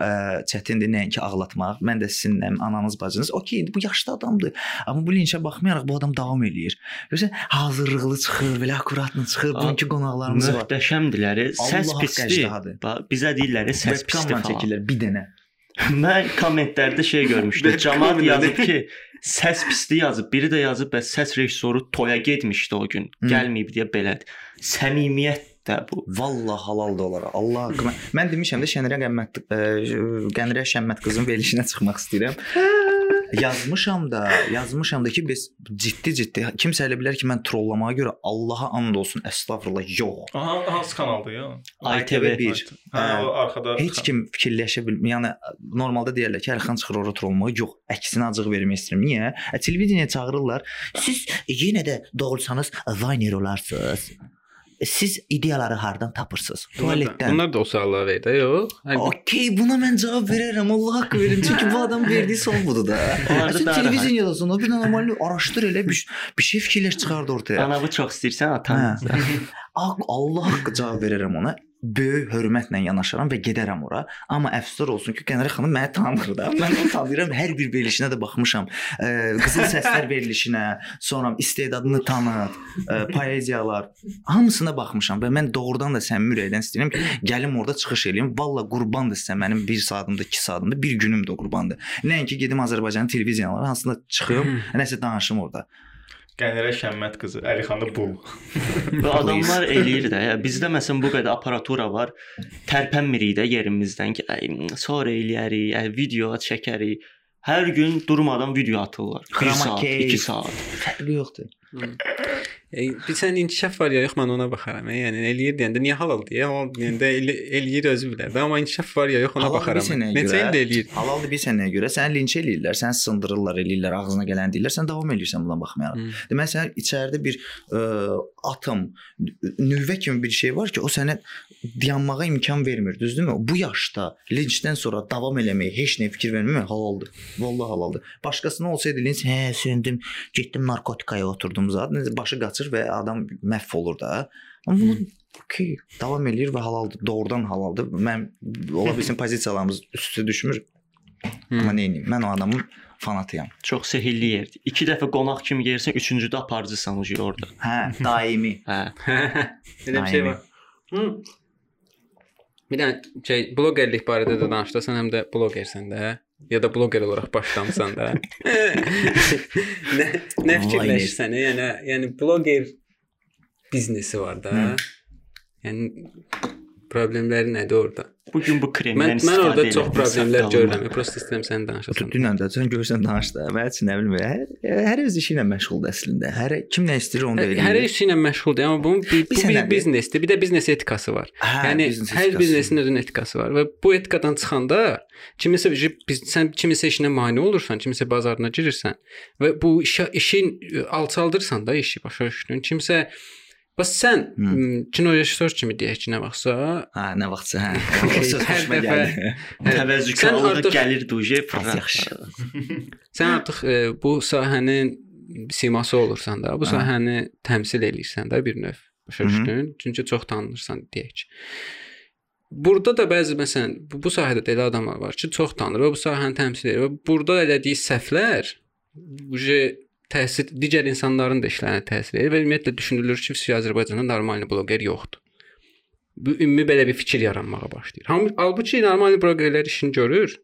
çətindir, nəinki ağlatmaq. Mən də sizinləm, ananız, bacınız. Okey, bu yaşlı adamdır. Amma bu linçə baxmayaraq bu adam davam eləyir. Görürsən, hazırlıqlı çıxır, belə akkuratlı çıxır. Bugünkü qonaqlarımız var. Möhtəşəmdirlər. Səs Allah pisdir. Bizə deyirlər səs pisdir çəkirlər bir dənə. Mən kommentlərdə şey görmüşdüm. Camaat yazıb ki, səs pisliyi yazıb. Biri də yazıb, bəs səs rejissoru toya getmişdi o gün. Hı. Gəlməyib deyə belədir. Səmimiyyət də bu. Vallah halal da olar. Allah haqqı. Mən, demişəm də Şənirə Qəmmət ə, Qənirə Şəmmət qızın verilişinə çıxmaq istəyirəm. Yazmışam da, yazmışam da ki biz ciddi-ciddi kimsə elə bilər ki mən trollamağa görə Allaha and olsun, əstəğfurullah, yox. Aha, hansı kanaldır ya? ITV 1. Hə, o arkada Heç kim fikirləşə bilmir. Yəni normalda deyirlər ki, Əlxan çıxır ora trollamağa. Yox, əksinə acıq vermək istəyirəm. Niyə? Ə, Televiziyaya çağırırlar. Siz yenə də doğrusanız Vayner olarsınız. Siz ideyaları hardan tapırsınız? Tualetdən. Bunlar da o sualları də, yox? Okey, buna mən cavab verərəm. Allah haqqı verin. Çünki bu adam verdiyi son budur da. Sən daha televiziyada yazsan, o bir normal araşdır elə bir, bir şey fikirləş çıxardı ortaya. Anavı çox istəyirsən atan. Ağ- Allah haqqı cavab verərəm ona. Böyük hörmətlə yanaşaram və gedərəm ora. Amma əfsuslar olsun ki, Qənərə xanım məni tanır da. Mən onu tanıyıram. Hər bir verilişinə də baxmışam. Ə, qızıl səslər verilişinə, sonra istedadını tanıt, ə, poeziyalar, hamısına baxmışam və mən doğrudan da səmimi ürəkdən istəyirəm ki, gəlim orada çıxış eləyim. Valla qurbandır sizə mənim 1 saatımda, 2 saatımda, bir günüm də qurbandır. Nəinki gedim Azərbaycanın televiziyalarına hansında çıxım, nəsə danışım orada. Qənirə Şəmmət qızı, Əli xanı bul. Və adamlar eləyir də. Ya, bizdə məsələn bu qədər aparatura var. Tərpənmirik də yerimizdən ki, ay, sonra eləyərik, ay, video çəkərik. Hər gün durmadan video atırlar. 1 Chroma saat, key. 2 saat. Fərqi yoxdur. E, bir sən inkişaf var ya yox mən ona baxaram. E, Yəni eləyir deyəndə niyə halal deyə, halal deyəndə el, eləyir özü bilər. də, Amma inkişaf var ya yox ona Halal baxaram. Neçə ildə eləyir? Halaldır bilirsən nəyə görə? Səni linç eləyirlər, səni sındırırlar, eləyirlər, ağzına gələn deyirlər, sən davam eləyirsən buna baxmayaraq. Hı. Deməli sən içəridə bir ə, atom, nüvə kimi bir şey var ki, o sənə dayanmağa imkan vermir, düzdürmü? Bu yaşda linçdən sonra davam eləmək, heç nə fikir verməmək halaldır. Vallahi halaldır. Başqasına olsaydı linç, hə, söndüm, getdim narkotikaya oturdum zat, başı qaçır və adam məhv olur da. Amma bunu okey, davam eləyir və halaldır. Doğrudan halaldır. Mən ola bilsin pozisiyalarımız üst-üstə düşmür. Amma nə edeyim? Mən o adamın fanatıyam. Çox sehirli yerdir. 2 dəfə qonaq kimi gəlirsən, üçüncüdə aparıcısan o orada. Hə, daimi. Hə. Elə bir şey var. Hı. Bir dənə şey bloqerlik barədə də danışdırsan, həm də bloqersən də. Ya da bloqer olaraq başlamısan da. nə nə fikirləşsən, yəni yəni bloqer biznesi var da. Yəni problemləri nədir orada? Bu gün bu kremdən Mən mən orada çox problemlər görürəm. Prosta istəyirəm sən danışasan. Dünən də sən görsən danış da. Mən heç nə bilmirəm. Hər, hər öz işi ilə məşğuldur əslində. Hər kim nə istəyir onu da eləyir. Hər iş ilə məşğuldur, amma bunun bir, bu bir biznesdir. Bir də biznes etikası var. Hə, yəni biznes hər etikası. biznesin özünün etikası var və bu etikadan çıxanda kimisə biz sən kimisə işinə mane olursan, kimisə bazarına girirsən və bu işə işin ə, alçaldırsan da işi başa düşdün. Kimsə Bəs sən Hı. m, kino rejissor kimi deyək ki, nə vaxtsa Hə, nə vaxtsa hə. O söz xoşuma gəldi. Təvəzzükarlıq gəlir duje yaxşı. sən artıq ə, bu sahənin siması olursan da, bu Hə. sahəni təmsil eləyirsən də bir növ. Başa düşdün? Çünki çox tanınırsan deyək. Burada da bəzi məsələn bu, bu sahədə də elə adamlar var ki, çox tanınır və bu sahəni təmsil edir və burada elədiyi səhvlər uje təsir digər insanların da işlərinə təsir edir və ümumiyyətlə düşünülür ki, Rusiya Azərbaycanda normal bloqer yoxdur. Bu ümumi belə bir fikir yaranmağa başlayır. Ham halbuki normal bloqerlər işini görür.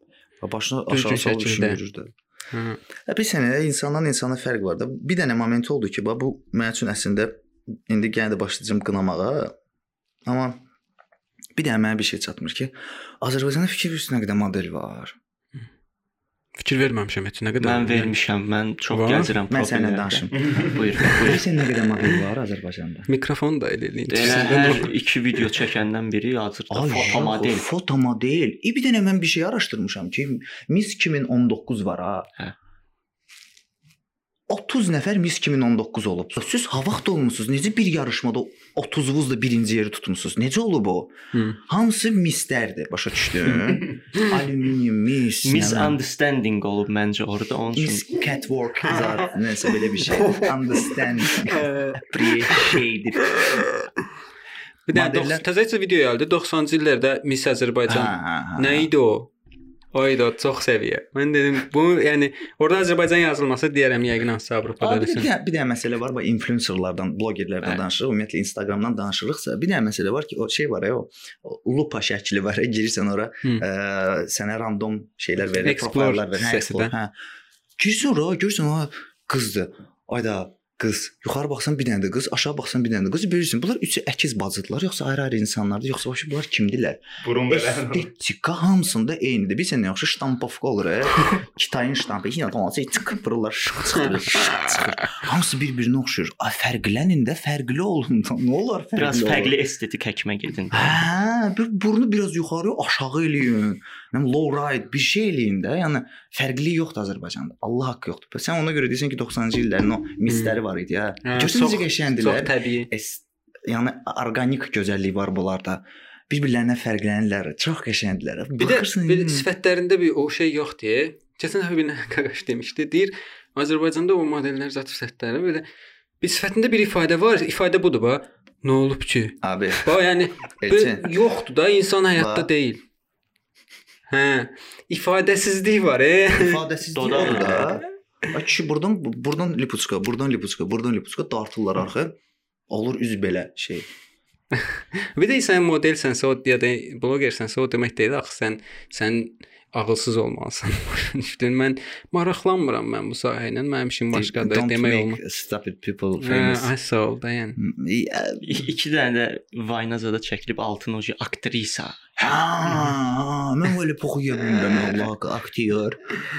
Və başına aşağı salıb görür də. Hə. Hə bir sənə insandan insana fərq var da. Bir dənə moment oldu ki, bax bu mənim üçün əslində indi yenə də başlayacağam qınamağa. Amma bir dənə mənə bir şey çatmır ki, Azərbaycanda fikir üstünə qədər model var. Fikir verməmişəm heç nə qədər. Mən vermişəm. Mən çox Var? gəzirəm Mən səninlə danışım. Buyur. buyur. Bilirsən nə qədər model var Azərbaycanda? Mikrofon da elə eləyin. Elə hər iki video çəkəndən biri hazırda foto model. Foto model. E bir dənə mən bir şey araşdırmışam ki, Miss 2019 var ha. Hə. 30 nəfər Miss 2019 olub. Siz ha vaxt olmusunuz. Necə bir yarışmada 30-vuzla birinci yeri tutmusunuz? Necə olub o? Hı. Hamısı misslərdir, başa düşdün? Alüminium miss. Misunderstanding olub məncə orada onun Miss üçün. catwalk zat, nəsə belə bir şey. Understand. Appreciate. Bir dənə Modellər- təzəcə video gəldi 90-cı illərdə Miss Azərbaycan. Nə idi o? O idi o çox səviyyə. Mən dedim bu yəni orada Azərbaycan yazılması deyərəm yəqin hansı Avropada bir, desin. dənə, bir dənə məsələ var, bax influencerlardan, blogerlərdən Bəli. danışırıq, ümumiyyətlə Instagramdan danışırıqsa, bir dənə məsələ var ki, o şey var ya, o, lupa şəkli var, girirsən ora, Hı. ə, sənə random şeylər verir, profillər verir, hə, explore, də. hə. Girsən ora, görürsən o qızdır. Ayda qız. Yuxarı baxsan bir dənə də qız, aşağı baxsan bir dənə də qız. Bilirsən, bunlar üçü əkiz bacıdırlar, yoxsa ayrı-ayrı insanlardır, yoxsa başqa bunlar kimdirlər? Burun belə. Estetika hamısında eynidir. Bilirsən nə yaxşı ştampovka olur, e? Kitayın ştampı. Yəni olmasa çıxırlar, çıxır, çıxır. Hamısı bir-birinə oxşuyur. Ay fərqlənin də, fərqli olun da. Nə olar fərqli? Biraz fərqli estetik həkimə gedin. Hə, bir burnu biraz yuxarı, aşağı eləyin. Nə low ride bir şey eləyin də. Yəni fərqli yoxdur Azərbaycanda. Allah haqqı yoxdur. Sən ona görə deyirsən ki 90-cı illərin o misləri var idi. Hə, Görsən necə qəşəngdilər. Çox təbii. Es, yəni orqanik gözəllik var bunlarda. Bir-birlərindən fərqlənirlər. Çox qəşəngdilər. Bir də bir hmm. sifətlərində bir o şey yoxdur. Keçən dəfə bir qaqaş demişdi. Deyir Azərbaycanda o modellər zət sifətləri belə bir sifətində bir ifadə var. İfadə budur bax. Nə olub ki? Abi, Bax yəni yoxdur da insan həyatda deyil. Hə, ifadəsizlik var, e. ifadəsiz Dodaq. orada. Ay kişi burdan burdan lipuçka, burdan lipuçka, burdan lipuçka dartırlar arxa. Olur üz belə şey. Bir də sən modelsənsə, o ya da bloqersənsə, o demək deyil axı sən sən ağılsız olmalısan. Mən maraqlanmıram mən bu sahə ilə. Mənim işim başqadır Don't demək olmaz. Stupid people Hə, famous. ay sağ ol da yəni. Ya, İ- İki dənə də Vaynazada çəkilib altın oji aktrisa. Ha, mən belə poxuya bilmirəm Allah aktyor.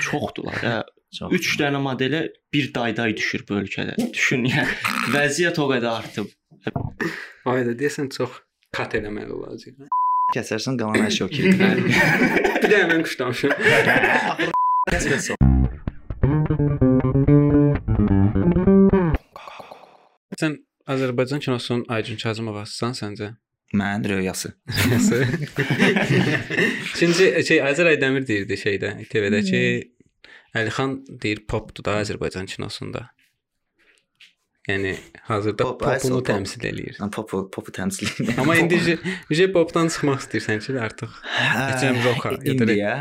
Çoxdular. Hə. Çox. 3 dənə modelə bir dayday düşür bu ölkədə. Düşün yəni vəziyyət o qədər artıb. Ayda deyəsən çox kat eləməli olacaq. Kəsərsən qalan hər şey okey. bir də mən quşlamışam. Kəsməsə. Sən Azərbaycan kinosunun Aycun Kazımovasısan səncə? Mənin röyası. Çünki şey Azər Aydəmir deyirdi şeydə TV-də ki Əlixan deyir popdur da Azərbaycan kinosunda. Yəni hazırda Pop, ay, popunu pop. təmsil eləyir. Mən popu popu təmsil edirəm. Amma indi uje popdan çıxmaq istəyirsən ki, artıq Keçən roka, ya da- India,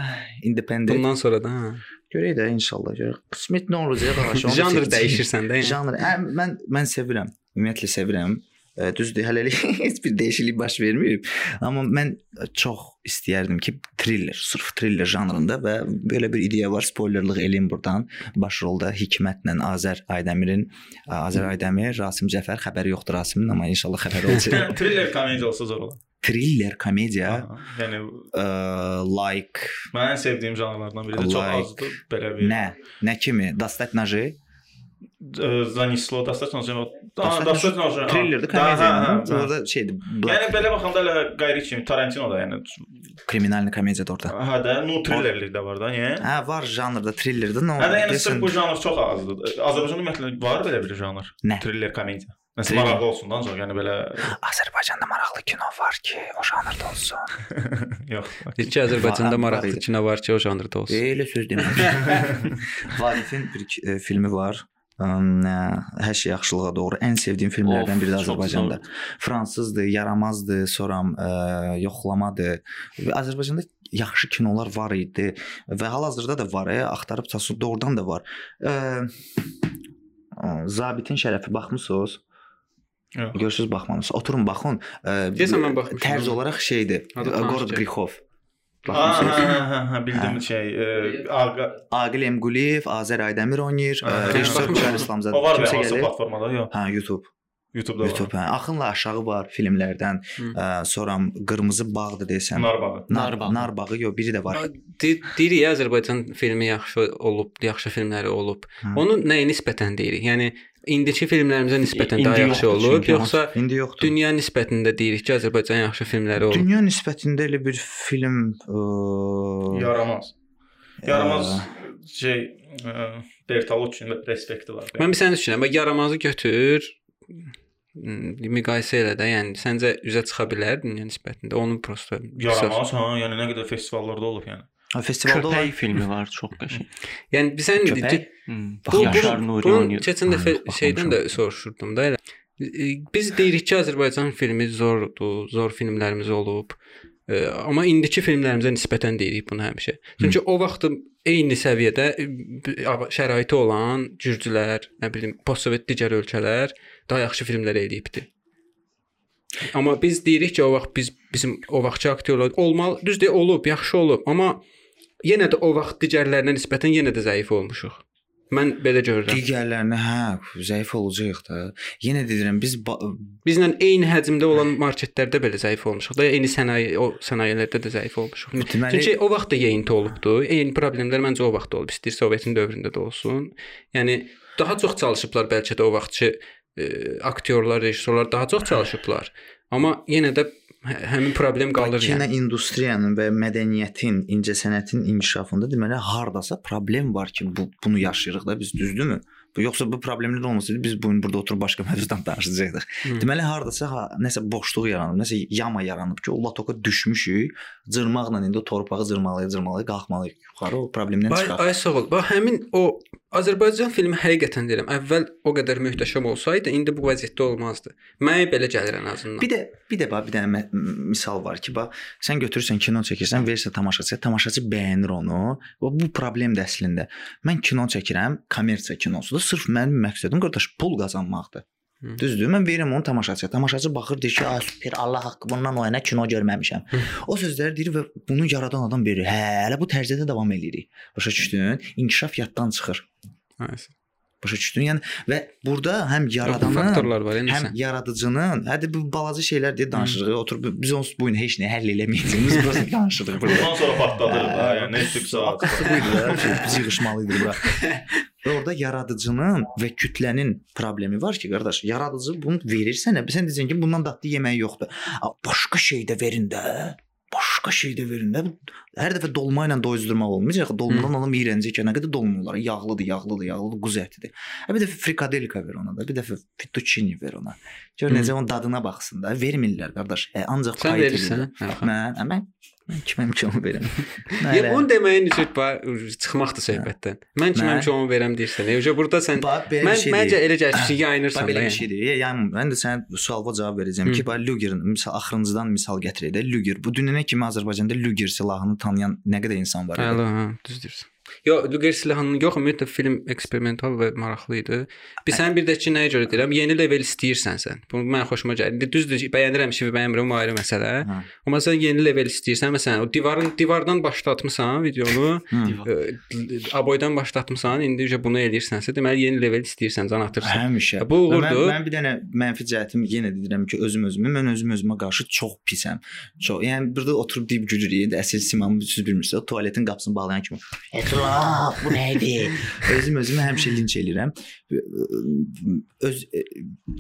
independent. bundan sonra da hə. Görək də inşallah görək. Qismət nə olacaq ağaç. onu janr seçəcəyik. dəyişirsən də yəni. Janr. Hə, mən mən sevirəm. Ümumiyyətlə sevirəm. Düzdür, hələlik heç bir dəyişiklik baş verməyib. Amma mən çox istəyərdim ki, thriller, sırf thriller janrında və belə bir ideya var, spoilerlıq eləyim burdan. Baş rolda Hikmətlə Azər Aydəmirin, e, Azər Aydəmir, Rasim Cəfər xəbəri yoxdur Rasimin, amma inşallah xəbəri olacaq. thriller komediya olsa zor olar thriller komediya. Aha, yəni ə, like mənim sevdiyim janrlardan biridir. Like, çox azdır belə bir. Nə? Nə kimi? Dostatnajı? zanişli, Dastaçla Jemo. Dastaçla Jemo. Thriller-də komediya. Orada şeydi. Black... Yəni belə baxanda elə qeyri kimi Tarantino da yəni kriminal komediya da orada. Hə də, no thrillerlik də var da, niyə? Hə, var janrda thrillerdə nə olur? Hə, yəni sırf bu janr çox azdır. Azərbaycanda ümumiyyətlə var belə bir janr. Thriller komediya. Nəsə maraqlı olsun da ancaq, yəni belə Azərbaycanda maraqlı kino var ki, o janrda olsun. Yox. Deyir ki, Azərbaycanda maraqlı kino var ki, o janrda olsun. Elə söz demək. Vadifin bir filmi var. Hər şey yaxşılığa doğru ən sevdiyim filmlərdən biri də Azərbaycanda. Fransızdır, yaramazdır, sonra ə, yoxlamadır. Və Azərbaycanda yaxşı kinolar var idi və hal-hazırda da var, ə, axtarıb tapsın, doğrudan da var. Ə, Zabitin şərəfi baxmısınız? Yox. Görürsüz baxmamısınız. Oturun baxın. Deyəsən mən baxmışam. Tərz olaraq şeydir. Gəlir. Grixov. Ha, Baxmısınız? hə, hə, hə, bildim şey, ə, Ağa Aqil Emquliyev, Azər Aydəmir oynayır, Hə, ə, rejissor. Gülər İslamzadə. o var Kimsə gəlir? platformada? Yox, Hə, YouTube. YouTube-da var. YouTube. Hə. Axınla aşağı var filmlərdən. Hı. Ə, sonra Qırmızı bağdır desəm. Narbağı. Nar, Narbağı. Narbağı yox, biri də var. Deyir- Deyirik ya, Azərbaycan filmi yaxşı olub, yaxşı filmləri olub. Hə. Onu nəyə nisbətən deyirik? Yəni indiki filmlərimizə nisbətən İndi daha yaxşı olub, çünki yoxsa İndi yoxdur. dünya nisbətində deyirik ki, Azərbaycan yaxşı filmləri olub. Dünya nisbətində elə bir film ə, Yaramaz. Yaramaz şey ə, Bertalucci respekti var. Mən bir sən düşünürəm, yaramazı götür, müqayisə elə də, yəni səncə üzə çıxa bilər dünya nisbətində? Onu prosta Yaramaz, hə, yəni nə qədər festivallarda olub yəni. hə, festivalda olan Köpək filmi var, çox qəşəng. Yəni biz sən? Hmm. Bax, Yaşar bu- Nuri oynayır. Keçən dəfə şeydən də soruşurdum da elə. Biz deyirik ki, Azərbaycan filmi zordur, zor filmlərimiz olub. Amma indiki filmlərimizə nisbətən deyirik bunu həmişə. Çünki o vaxt eyni səviyyədə şəraiti olan gürcülər, nə bilim, postsovet digər ölkələr daha yaxşı filmlər eləyibdi. Amma biz deyirik ki, o vaxt biz bizim o vaxtki aktyorlar olmalı, düzdür, olub, yaxşı olub, amma yenə də o vaxt digərlərinə nisbətən yenə də zəif olmuşuq. Mən belə görürəm. digərlərinə hə, zəif olacağıq da. Yenə deyirəm biz Bizlə eyni həcmdə olan marketlərdə belə zəif olmuşuq da, eyni sənaye o sənayelərdə də zəif olmuşuq. Deməli- Çünki o vaxt da yeyinti olubdu. Eyni problemlər məncə o vaxt olub. İstəyir Sovetin dövründə də olsun. Yəni daha çox çalışıblar bəlkə də o vaxtçı e, aktyorlar, rejissorlar daha çox çalışıblar. Amma yenə də hə- həmin problem qalır Kino yəni. industriyanın və mədəniyyətin, incəsənətin inkişafında deməli hardasa problem var ki, bu bunu yaşayırıq da biz, düzdürmü? Bu yoxsa bu problemlər olmasaydı biz bu gün burada oturub başqa mövzudan danışacaqdıq. Hı. Deməli hardasa ha, nəsə boşluq yaranıb, nəsə yama yaranıb ki, o latoka düşmüşük. Cırmaqla indi o torpağı cırmalaya cırmalaya qalxmalıyıq yuxarı o problemdən Ay, çıxaq. ay sağ ol. Bax həmin o Azərbaycan filmi həqiqətən deyirəm, əvvəl o qədər möhtəşəm olsaydı, indi bu vəziyyətdə olmazdı. Mənə belə gəlir ən azından. Bir də bir də bax bir dənə misal var ki, bax sən götürürsən kino çəkirsən, verirsən tamaşaçıya, tamaşaçı bəyənir onu. Və bu problem də əslində. Mən kino çəkirəm, kommersiya kinosudur. Sırf mənim məqsədim qardaş pul qazanmaqdır. Düzdür? Mən verirəm onu tamaşaçıya. Tamaşaçı baxır deyir ki, "Ay super, Allah haqqı bundan o yana kino görməmişəm." O sözləri deyir və bunu yaradan adam verir. Hə, elə bu tərzdə davam eləyirik. Başa düşdün? İnkişaf yaddan çıxır. Hayır. Başa düşdün? Yəni və burada həm yaradanın faktorlar var, həm yaradıcının, hadi bu balaca şeylər deyə danışırıq. Oturub biz onsuz bu gün heç nə həll eləməyəcəyik. Biz prosta danışırıq burada. Bundan sonra patladır da, yəni Netflix saat. Biz yığışmalıydı bura. Və orada yaradıcının və kütlənin problemi var ki, qardaş, yaradıcı bunu verir sənə, sən deyirsən ki, bundan dadlı yemək yoxdur. Başqa şey də verin də. Başqa şey də verin də. Hər dəfə dolma ilə doyuzdurmaq olmayacaq. Dolmadan adam iyrəncək ki, nə qədər dolma olar? Yağlıdır, yağlıdır, yağlıdır, quzu ətidir. Hə bir dəfə frikadelka ver ona da, bir dəfə fettuccine ver ona. Gör necə onun dadına baxsın da. Vermirlər qardaş. Hə, ancaq verirsən. edirlər. hə? Hə, mən mən kiməm ki onu verəm. Yəni onu deməyin var, çıxmaqdır söhbətdən. Mən kiməm ki onu verəm deyirsən. Yoxsa burada sən mən məncə elə gəlir ki, yayınırsan belə bir şeydir. Yəni mən də sənə suala cavab verəcəm ki, bax Luger misal axırıncıdan misal gətirək də Luger. Bu dünənə kimi Azərbaycanda Luger silahını tanıyan nə qədər insan var idi? Hə, düz deyirsən. Yo, Luger silahının yox, ümumiyyətlə film eksperimental və maraqlı idi. Bir sən bir də ki nəyə görə deyirəm, yeni level istəyirsən sən. Bu mənə xoşuma gəlir. Düzdür, bəyənirəm ki, bəyənmirəm o ayrı məsələ. Hə. Amma sən yeni level istəyirsən, məsələn, o divarın divardan başlatmısan videonu, Hı. ə, aboydan başlatmısan, indi uje bunu eləyirsənsə, deməli yeni level istəyirsən, can atırsan. Həmişə. Bu uğurdur. Mən, mən bir dənə mənfi cəhətim yenə deyirəm ki, özüm özümə, mən özüm özümə qarşı çox pisəm. Çox. Yəni burada oturub deyib gülürük. Əsil simamı siz bilmirsiniz. O tualetin qapısını bağlayan kimi. Etraf, bu nə idi? özüm özümə həmişə linç eləyirəm. Öz e,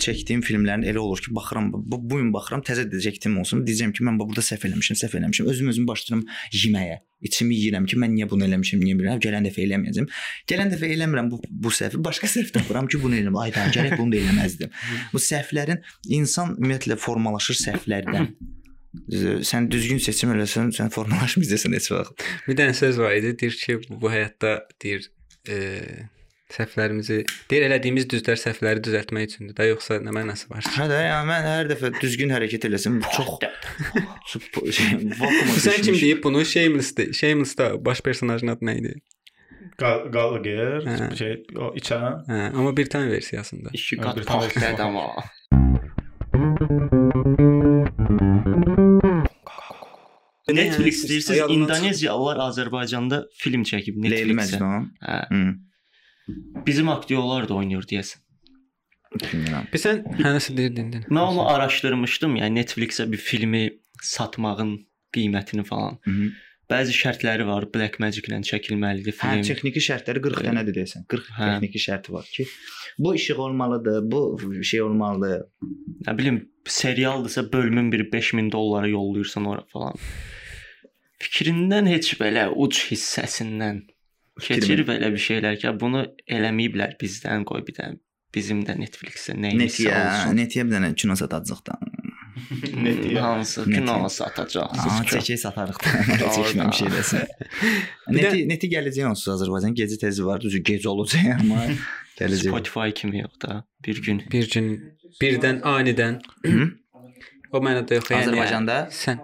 çəkdiyim filmlərin elə olur ki, baxıram, bu bu gün baxıram, təzə də çəkdiyim olsun, deyəcəm ki, mən bu- burada səhv eləmişəm, səhv eləmişəm. Özüm özümü başlayıram yeməyə. İçimi yeyirəm ki, mən niyə bunu eləmişəm, niyə bilmirəm. Gələn dəfə eləməyəcəm. Gələn dəfə eləmirəm bu bu səhvi, başqa səhv tapıram ki, bunu eləmirəm. Ay da, gərək bunu da eləməzdim. Bu səhvlərin insan ümumiyyətlə formalaşır səhvlərdən. Sən düzgün seçim eləsən, sən formalaşmayacaqsan heç vaxt. Bir dənə söz var idi, deyir ki, bu, bu həyatda deyir, e, səhvlərimizi, deyir elədiyimiz düzlər səhvləri düzəltmək üçündür də, yoxsa nə mənası var? Hə də, yəni mən hər dəfə düzgün hərəkət eləsəm, bu çox Sən kim deyib bunu? Shameless-də. Shameless-da baş personajın adı nə idi? Gallagher, Hə. şey o içən. Hə, amma bir tane versiyasında. İki Ha, qat ekstra. amma. Netflix deyirsiniz, ayağından İndoneziyalılar Azərbaycanda film çəkib Leyli Netflixə. Məcnun. Hə, Hı. bizim aktyorlar da oynayır deyəsən. Bilmirəm. Bir sən hə nəsə deyirdin? dedin. Mən onu araşdırmışdım, yəni Netflixə bir filmi satmağın qiymətini falan. Hı -hı. Bəzi şərtləri var. Black Magic-lə çəkilməlidir Hə, film. texniki şərtləri 40 dənədir deyəsən. 40 Hə. texniki şərti var ki, bu işıq olmalıdır, bu şey olmalıdır. Nə bilim, serialdırsa bölümün biri 5000 dollara yollayırsan ora falan. Fikrindən heç belə uc hissəsindən keçir Fikrimin- belə bir şeylər ki, bunu eləməyiblər bizdən qoy bir də bizim də Netflixə nə Netiyə, olsun. netiyə bir dənə kino satacaq da. Netiyə. Hansı Netiyə. kino satacaqsınız? Aa, ki? çəkək satarıq da. Eləsin. Bir də- Neti neti gələcək onsuz Azərbaycan gecə tezi var, düzü gec olacaq amma gələcək. Spotify kimi yox da. Bir gün Bir gün birdən anidən o mənada yox, yəni. Azərbaycanda? sən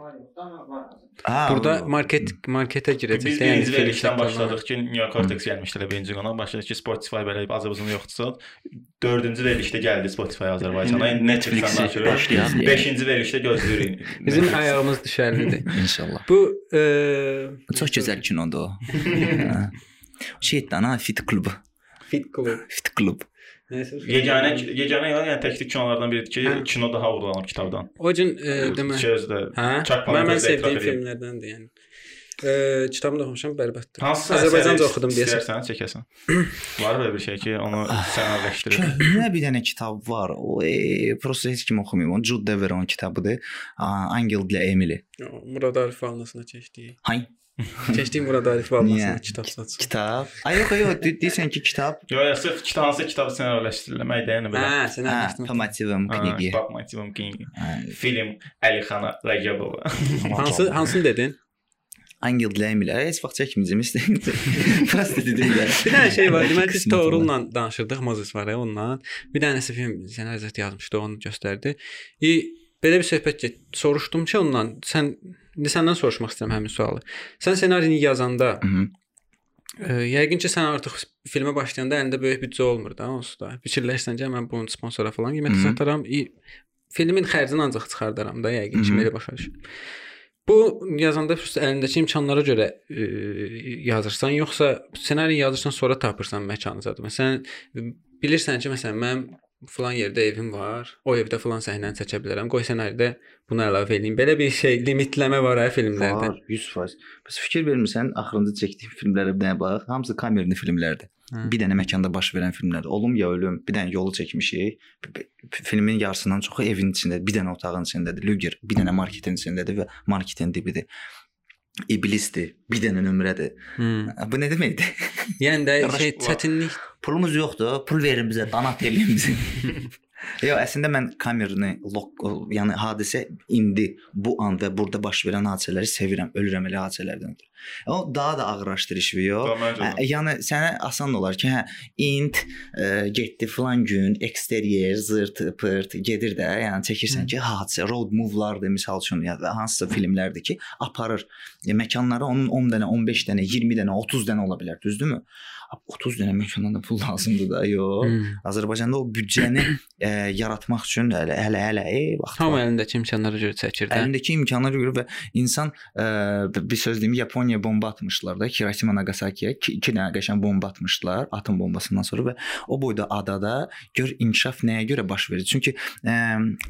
Ha, burada o- market marketə girəcəksən. Biz yəni verilişdən başladıq ki, New Cortex gəlmişdilər birinci qona. Başladı ki, Spotify belə Azərbaycanda yoxdursa, 4-cü verilişdə gəldi Spotify Azərbaycana. İndi Netflixi başlayaq. 5-ci verilişdə gözləyirik. Bizim ayağımız düşərlidir. inşallah. Bu e, Çox gözəl kinodur o. Hə. Şeydən ha Fit klubu. Fit Club. Fit klub. Nəsə. Yeganə yeganə yəni təklik kinolardan biridir ki, Hə. kino daha vurğulanıb kitabdan. O gün e, demə. Sözdə. Hə? Mən, mən sevdiyim filmlərdəndir yəni. E, kitabını da oxumuşam, bərbaddır. Hansı Azərbaycanca oxudum deyəsən. İstərsən çəkəsən. Var belə bir şey ki, onu sənədləşdirir. Köhnə bir dənə kitab var. O e, prosta heç kim oxumayıb. O Jude Deveron kitabıdır. Aa, Angel ilə Emily. Murad Arif valnasına keçdiyi. Hay Keçdiyim Murad Arif valnasına Niyə? kitab satış. kitab. Ay yox yox, de- deyirsən ki, kitab. Yo, ya sırf kitab hansı kitabı sənədləşdirilmək yəni belə. Hə, sən Hə, anlaşdın. по мотивам книги. Bak motivim kniги. Hə, Film Əlixana Rəcəbova. Hansı hansını dedin? Angel ilə Emily. Ay, Heç vaxt çəkməyəcəm istəyirəm. Prosta dedim də. Bir dənə şey var. Deməli biz Qismət Toğrul'la danışırdıq, Mozes var ya onunla. Bir dənəsi film ssenariyyat yazmışdı, onu göstərdi. E, belə bir söhbət get. Soruşdum ki, ondan sən indi səndən soruşmaq istəyirəm həmin sualı. Sən ssenarini yazanda, Mhm. e, yəqin ki, sən artıq filmə başlayanda əlində böyük büdcə olmur da, onsuz da. Fikirləşsən ki, mən bunu sponsora falan qiymətə Mhm. sataram. Filmin xərcini ancaq çıxardaram da, yəqin ki, belə başa düşürəm. Bu yazanda əlindəki imkanlara görə e, yazırsan, yoxsa ssenari yazırsan sonra tapırsan məkanı zad. Məsələn, bilirsən ki, məsələn, mənim falan yerdə evim var. O evdə falan səhnəni çəkə bilərəm. Qoy ssenaridə bunu əlavə edeyim. Belə bir şey limitləmə var hə filmlərdə. Var, 100%. Bəs fikir vermirsən, axırıncı çəkdiyim filmlərə bir dənə bax. Hamısı kamerli filmlərdir. Hə. Bir dənə məkanda baş verən filmlərdir. Olum ya ölüm, bir dənə yolu çəkmişik. Filmin yarısından çoxu evin içindədir, bir dənə otağın içindədir. Lüger bir dənə marketin içindədir və marketin dibidir. İblisdir, bir dənə nömrədir. Hmm. Bu nə deməkdir? Yəni də şey çətinlik. Pulumuz yoxdur, pul verin bizə, donat eləyin bizə. Yox, əslində mən kameranı, lok, yəni hadisə indi bu an və burada baş verən hadisələri sevirəm, ölürəm elə hadisələrdən. ötürü. O daha da məncə Hə, yəni sənə asan olar ki, hə, int ə, getdi filan gün eksteryer, zırt, pırt gedir də, yəni çəkirsən ki, hadisə road movie-lardır misal üçün ya da hansısa filmlərdir ki, aparır. E, məkanlara onun 10 dənə, 15 dənə, 20 dənə, 30 dənə ola bilər, düzdürmü? Ab, 30 dənə məkandan da pul lazımdır da, yox. Hmm. Azərbaycanda o büdcəni ə, yaratmaq üçün hələ hələ hələ ey vaxt Tam əlindəki imkanlara görə çəkir də. Əlindəki imkanlara görə və insan ə, bir söz deyim Yaponiya bomba atmışlar da Hiroşima Nagasakiyə 2 dənə qəşəng bomba atmışlar atom bombasından sonra və o boyda adada gör inkişaf nəyə görə baş verir? Çünki ə,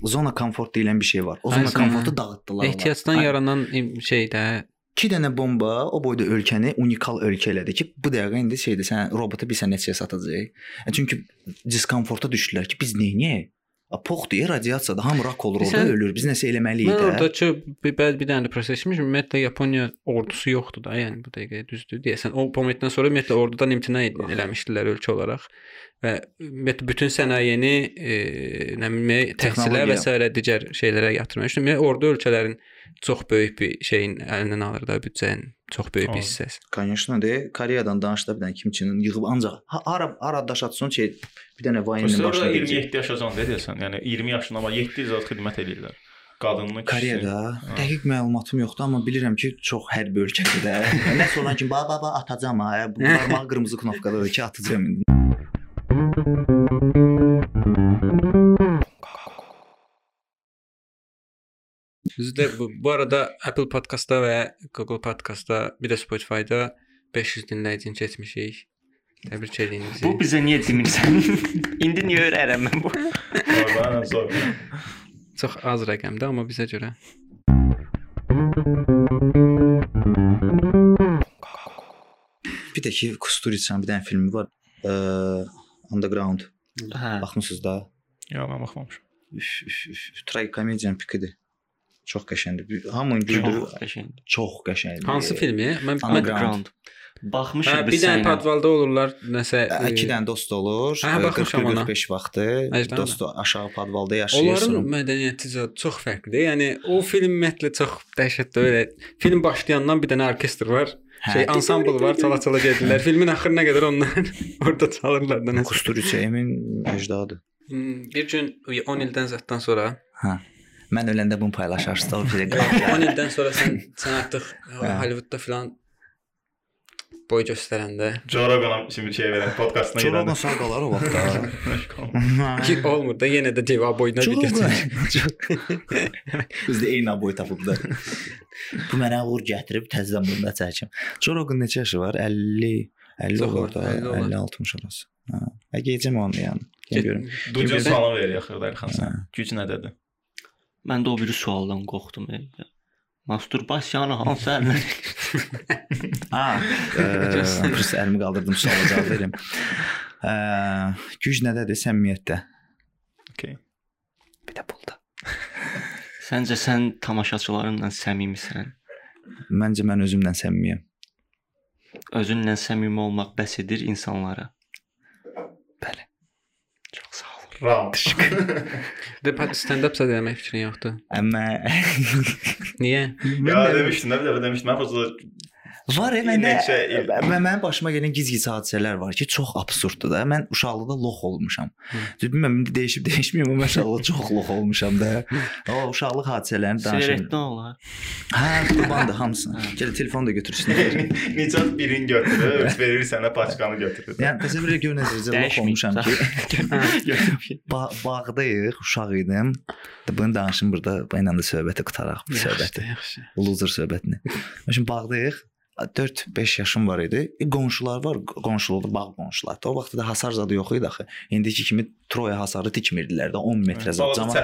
zona komfort deyilən bir şey var. O zona Aynen. komfortu dağıtdılar. Ehtiyacdan yaranan im- şeydə 2 dənə bomba o boyda ölkəni unikal ölkə elədi ki, bu dəqiqə indi şeydir, sən robotu bir sən neçəyə satacaq? E, çünki diskomforta düşdülər ki, biz nə edək? Pox deyə radiasiyada hamı rak olur orada Sən- ölür. Biz nəsə eləməliyik Mən də. oradakı bir, bəzi bir dənə də proses etmişəm. Ümumiyyətlə Yaponiya ordusu yoxdur da, yəni bu dəqiqə düzdür deyəsən. O momentdən sonra ümumiyyətlə ordudan imtina eləmişdilər ölkə olaraq və ümumiyyətlə bütün sənayeni, e, nə bilim, təhsilə və Texnologiya. s. digər şeylərə yatırmaq üçün ümumiyyətlə ordu ölkələrin çox böyük bir şeyin əlindən alır da büdcənin çox böyük bir Alır. hissəsi. Конечно, de Koreyadan danışdı bir dənə kimçinin yığıb ancaq ha, ara ara daşatson şey bir dənə vayinin Rusiyada başına gələcək. 27 yaşacan da deyəsən. Yəni 20 yaşında amma 7 il zət xidmət eləyirlər. Qadınını, kişisini. Koreyada dəqiq məlumatım yoxdur, amma bilirəm ki, çox hərbi ölkədir də. Nəsə olan ki, baba baba atacağam ha. Bu barmağı qırmızı knopkadadır ki, atacağam indi. Bizdə bu, bu arada Apple Podkastda və Google Podkastda, bir də Spotify-da 500 dinləyicini keçmişik. Təbrik edirəm bizi. Bu bizə niyə demirsən? İndi niyə öyrənirəm mən bu? Oradan zor. çox az rəqəmdir, amma bizə görə. Bir də ki, Kusturica bir dənə filmi var. Ə, Underground. Hə. Baxmısınız da? Yox, mən baxmamışam. Üf, üf, üf, tragikomediyanın pikidir. Çox qəşəngdir. Bir- Hamını güldürür. Çox qəşəngdir. Çox qəşəngdir. Hansı filmi? Mən, Underground. Baxmışıq Hə, bir dənə sənə. podvalda olurlar, nəsə Ə, İki dənə dost olur. Hə, baxmışam ona. 45 vaxtı. Əcdədə. Dost aşağı podvalda yaşayır. Onların mədəniyyəti çox fərqlidir. Yəni o film ümumiyyətlə çox dəhşətli elə. Film başlayandan bir dənə orkestr var. Hə. Şey ansambl var, çala-çala gedirlər. Filmin axırına qədər onlar orada çalırlar da nəsə. Kusturica emin əcdadı. Hmm, Bir gün 10 ildən zətdən sonra, Hə. Mən öləndə bunu paylaşarsınız. O bir 10 ildən sonra sən sən artıq Hə. Hollywoodda filan boy göstərəndə Joe Rogan'a şimdi şey verən podkastına Çoroğun gedəndə. sağ qalar o vaxtda. ki olmur da yenə də cavab boyuna bir keçir. Bizdə eyni boy tapıb da. Bu mənə uğur gətirib təzədən bunda çəkim. Çoroğun neçə yaşı var? 50 50 Çox olur da, var, 50 olar. 50 60 arası. Hə. Gecəm onu yəni. Gəl görüm. Ducun sualını verir axırda Elxan sən. Güc nədədir? Mən də o biri sualdan qorxdum. e. Masturbasiyanı hansı əllə? Ha, pis əlimi qaldırdım suala cavab verim. Ə, güc nədədir? Səmimiyyətdə. Okay. Bir də pulda. Səncə sən tamaşaçılarınla səmimisən? Məncə mən özümlə səmimiyəm. Özünlə səmimi olmaq bəs edir insanlara. Bəli. Çox sağ ol. Round. də stand-up sə demək fikrin yoxdur. Amma Niyə? Ya demişdin, nə bilə demişdin. Mən fazla Var e, məndə mən mənim başıma gələn giz-giz hadisələr var ki, çox absurddur da. Mən uşaqlıqda lox olmuşam. Bilmirəm indi dəyişib dəyişməyim, amma uşaqlıqda çox lox olmuşam da. O uşaqlıq hadisələrini danışım. Sigaretdən olar. Hə, qurbandır hamısını. Gəl telefonu da götürsün. Nicat birini götürür, öz verir sənə paçkanı götürür. Yəni təsəvvür elə gör necə lox olmuşam ki, ba bağdayıq, uşaq idim. Bunu danışım burada, bu ilə də söhbəti qutaraq bu söhbəti. Yaxşı. Loser söhbətini. Şimdi bağdayıq. 4-5 yaşım var idi. E, qonşular var, qonşuluqda bağ qonşular. O vaxtda da hasar zadı yox idi axı. İndiki kimi Troya hasarı tikmirdilər də 10 metrə zad. Cama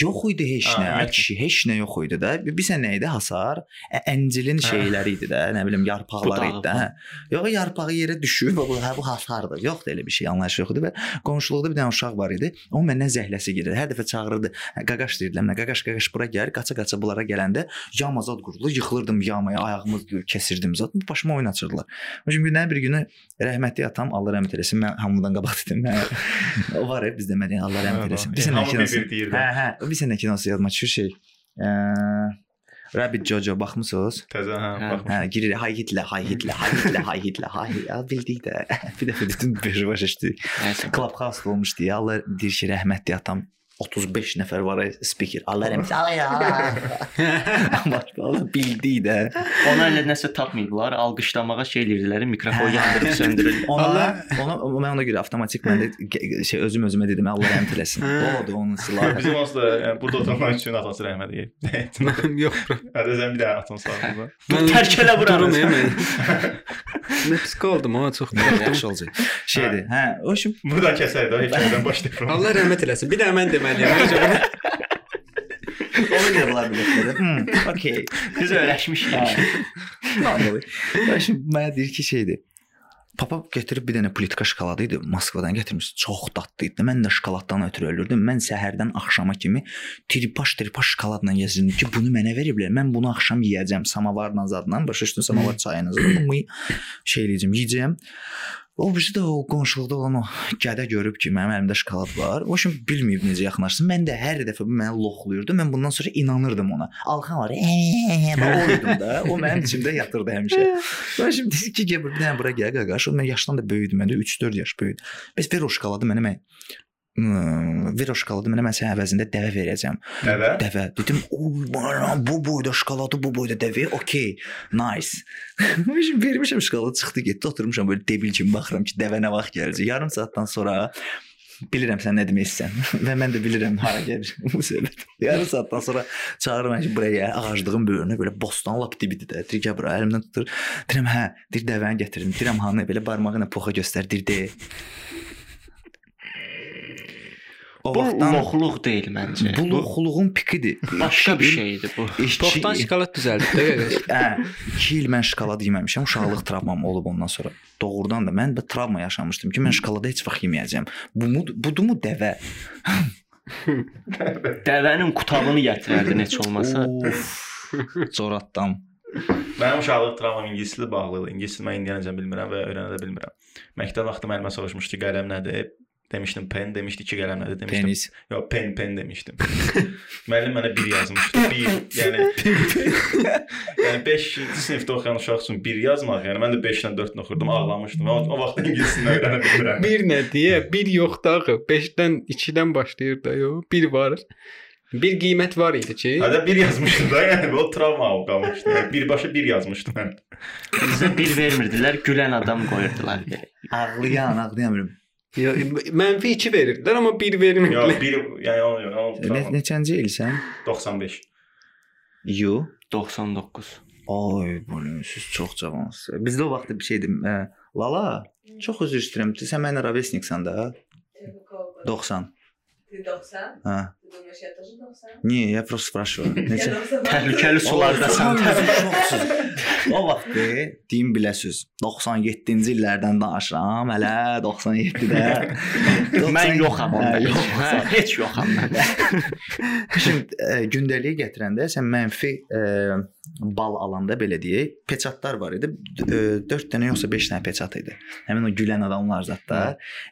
yox idi heç nə. Ümumiyyətlə. kişi, heç nə yox idi də. Bir sən nə idi hasar? Ə, əncilin şeyləri idi də, nə bilim yarpaqları idi də. Hə. Yox, yarpağı yerə düşüb, bu hə bu hasardır. Yoxdur elə bir şey, anlayış yox idi və qonşuluqda bir dənə uşaq var idi. O məndən zəhləsi gedir. Hər dəfə çağırırdı. Hə, Qaqaş deyirlər, nə qaqaş qaqaş bura gəl, qaça-qaça bunlara gələndə yama zad quruldu. Yıxılırdım yamaya, ayağımı kəsirdim zad. Başıma oyun açırdılar. Çünki günlərin bir günü rəhmətli atam Allah rəhmət eləsin. Mən hamıdan qabaq dedim. Mən o var ya bizdə mədəni Allah rəhmət eləsin. Bir sənə kinosu. Hə, hə, bir sənə kinosu yadıma düşür şey. Ə, Rabbit Jojo baxmısınız? Təzə hə, baxmışam. Hə, girir hay Hitler, hay Hitler, hay Hitler, hay Hitler, hay. Ya bildik də. Bir dəfə bütün bir başa düşdük. Nəysə. Clubhouse olmuşdu ya. Allah deyir ki, rəhmətli atam 35 nəfər var ay, speaker. Allah rəhmət Allah ya. Amma Allah bildik də. Ona elə nəsə tapmayıblar, alqışlamağa şey eləyirdilər, mikrofon yandırıb söndürür. Ona, ona, mən ona görə avtomatik mən də ge- şey özüm özümə dedim Allah rəhmət eləsin. O da onun silahı. Bizim onsuz da yəni, burada oturanlar üçün atası rəhmət eləyib. Yox. Hadi sən bir dənə atın sağlıqla. Dur, tərk elə buranı. Durum hemen. Nə qaldım ha, çox. Yaxşı olacaq. Şeydir. Hə, o şimdi Buradan kəsərik də, hekayədən başlayırıq. Allah rəhmət eləsin. Bir də mən deməliyəm. Hocam. onu da ola bilər. Hmm, okay. Biz öyrəşmişik. Normal. Şimdi mənə deyir ki, şeydir. Papa gətirib bir dənə plitka şokoladı idi. Moskvadan gətirmiş. Çox dadlı idi. Mən də şokoladdan ötürü ölürdüm. Mən səhərdən axşama kimi tripaş tripaş şokoladla gəzirdim ki, bunu mənə veriblər. Mən bunu axşam yeyəcəm samavarla zadla. Başa düşdün, samavar çayına zadla. Bunu şey eləyəcəm, yeyəcəm. O birisi də o qonşuluqda olan o gədə görüb ki, mənim əlimdə şokolad var. O şimdi bilməyib necə yaxınlaşsın. Mən də hər dəfə bu məni loxluyurdu. Mən bundan sonra inanırdım ona. Alxan var. Mən oydum da. O mənim içimdə yatırdı həmişə. Ben şimdi dedi ki gel bir dənə bura gəl qaqaş. O mən yaşdan da böyüdüm. Mən də 3-4 yaş böyüdüm. Bəs ver o şokoladı mənə mən ver o şokoladı mənə mən sənin əvəzində dəvə verəcəm. Nədə? Dəvə. Dedim, "Oy, bana bu boyda şokoladı, bu boyda dəvə. Okay, nice." Şimdi vermişəm şokoladı, çıxdı getdi. Oturmuşam böyle debil kimi baxıram ki, dəvə nə vaxt gələcək. Yarım saatdan sonra bilirəm sən nə demək istəyirsən və mən də bilirəm hara gəlir bu söhbət. Yarım saatdan sonra çağırıram ki, buraya ağaclığın böyrünə belə bostan lap dibidir də. Deyir ki, bura əlimdən tutur. Deyirəm, hə, deyir dəvəni gətirin. Deyirəm, hanı belə barmağı ilə poxa göstər, deyir, de. O Bu vaxtdan loxluq deyil məncə. bu loxluğun pikidir. başqa bir şeydir bu. Toxtan şokolad düzəldib də qaqaş. Hə, 2 il mən şokolad yeməmişəm. Uşaqlıq travmam olub ondan sonra. Doğrudan da mən bir travma yaşamışdım ki, mən şokoladı heç vaxt yeməyəcəm. Bu mu, budumu dəvə? Dəvənin qutabını gətirərdin heç olmasa. Of. Coratdan. Mənim uşaqlıq travmam ingilis dili bağlıdır. İngilis dilini mən indiyənəcən bilmirəm və öyrənə də bilmirəm. Məktəb vaxtı müəllimə soruşmuşdu ki, qələm nədir? Demişdim pen, demişdi ki, qələm nədir? Demişdim. Penis. Yox, pen, pen demişdim. Müəllim mənə 1 yazmışdı. 1, yəni yəni 5-ci sinifdə oxuyan uşaq üçün 1 yazmaq, yəni mən də 5-dən 4-dən oxurdum, ağlamışdım. O, o vaxt ingilis dilini öyrənə bilmirəm. Bir nə deyə, bir yoxdur axı. 5-dən 2-dən başlayır da, yox. Bir var. Bir qiymət var idi ki, Hədə 1 yazmışdım da, yəni o travma o qalmışdı. Yəni birbaşa 1 yazmışdım mən. Bizə bir vermirdilər, gülən adam qoyurdular. Ağlayan, ağlayan bilmirəm. yo, mənfi 2 verirdilər, amma 1 vermirdilər. Yox, 1 yəni o, yəni o Ne, travma. neçənci ilsən? 95. You. 99. Ay, bu siz çox cavansınız. Bizdə o vaxt bir şeydir. Ə, Lala, çox üzr istəyirəm. Sən mənlə rovesniksən də. 90. Ты 90? Hə. Ты думаешь, я тоже 90? Niyə? Я просто spрашиваю. Я Neçə? 90. Təhlükəli sulardasan. O vaxt deyim biləsiz. 97-ci illərdən danışıram. Hələ 97-də. Mən yoxam onda. Hə, yox. Hə, heç yoxam mən. Şimdi ə, gündəliyə gətirəndə sən mənfi ə, bal alanda belə deyək, peçatlar var idi. 4 dənə yoxsa 5 dənə peçat idi. Həmin o gülən adamlar zətdə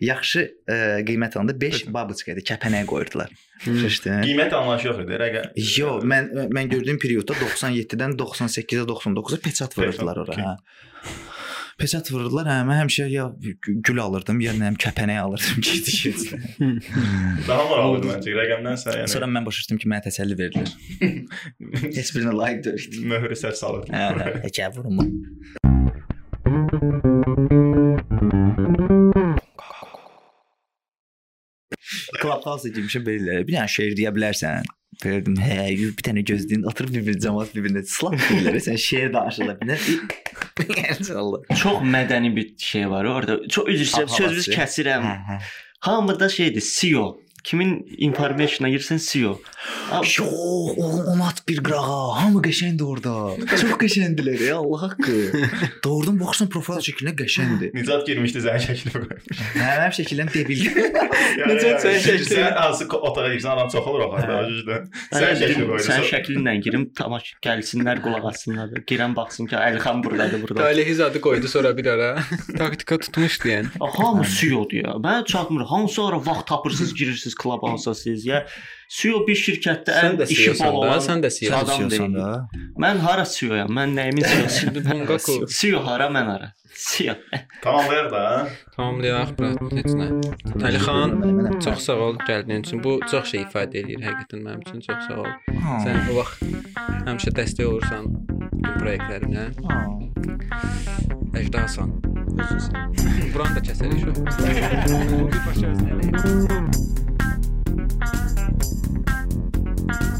yaxşı ə, qiymət alanda 5 babuçka idi, kəpənək qoyurdular. Şişdin? Qiymət anlayışı yox idi. Rəqə. Yo, mən mən gördüyüm periodda 97-dən 98-ə 99-a peçat vururdular ora, hə. Peçat vururdular. Hə, mən həmişə ya gül alırdım, ya nə kəpənək alırdım ki, keçdi. Daha maraqlıdır məncə rəqəmdənsə, yəni. Sonra mən başa düşdüm ki, mənə təsəlli verilir. Heç birinə layiq deyil. möhrü səs salır. Hə, hə, həkə vurma. Clubhouse girmişəm belə. Bir dənə şeir deyə bilərsən. Verdim. Hə, yu- bir dənə gözləyin, oturub bir-bir cəmaət bir-birinə slap deyirlər. Sən şeir danışırlar. Bir dənə İnşallah. Çox mədəni bir şey var orada. Çox üzr istəyirəm, Hava sözünüz havası. kəsirəm. Hə, hə. Hamıda şeydir, CEO. Kimin information'a girsən CEO. Am- Yox, oğlum onu at bir qırağa. Hamı qəşəngdir orada. Çox qəşəngdilər ya, Allah haqqı. Doğrudan baxsan profil şəklinə qəşəngdir. Nicat girmişdi zəng şəklini qoymuş. Hə, mənim şəklim debil. Nicat sən şəkli- Sən hansı ko- otağa girsən adam çox olur axı da üzdə. Sən Sən şəkli şəkli qoyursan. Sən şəklinlə girim, tamaş gəlsinlər, qulaq assınlar. Girən baxsın ki, Əlixan burdadır, burada. Talih zadı qoydu sonra bir ara. Taktika tutmuşdu yəni. Hamı CEO-dur ya. Mən çatmır. Hansı ara vaxt tapırsınız, girirsiniz Clubhouse-a siz ya. CEO bir şirkətdə ən işi CEO-san bol olan sən də CEO. adam Sən deyil. Mən hara CEO-yam? Mən nəyimin? Bungaku. CEO hara, mən hara? CEO. Tamamlayaq da. Tamamlayaq brat, heç nə. Təlixan, çox sağ ol gəldiyin üçün. Bu çox şey ifadə edir həqiqətən mənim üçün. Çox sağ ol. Sən o vaxt həmişə dəstək olursan bütün layihələrimə. Əcdasan. Buranı da kəsərik şu. Bir başa özləri. thank you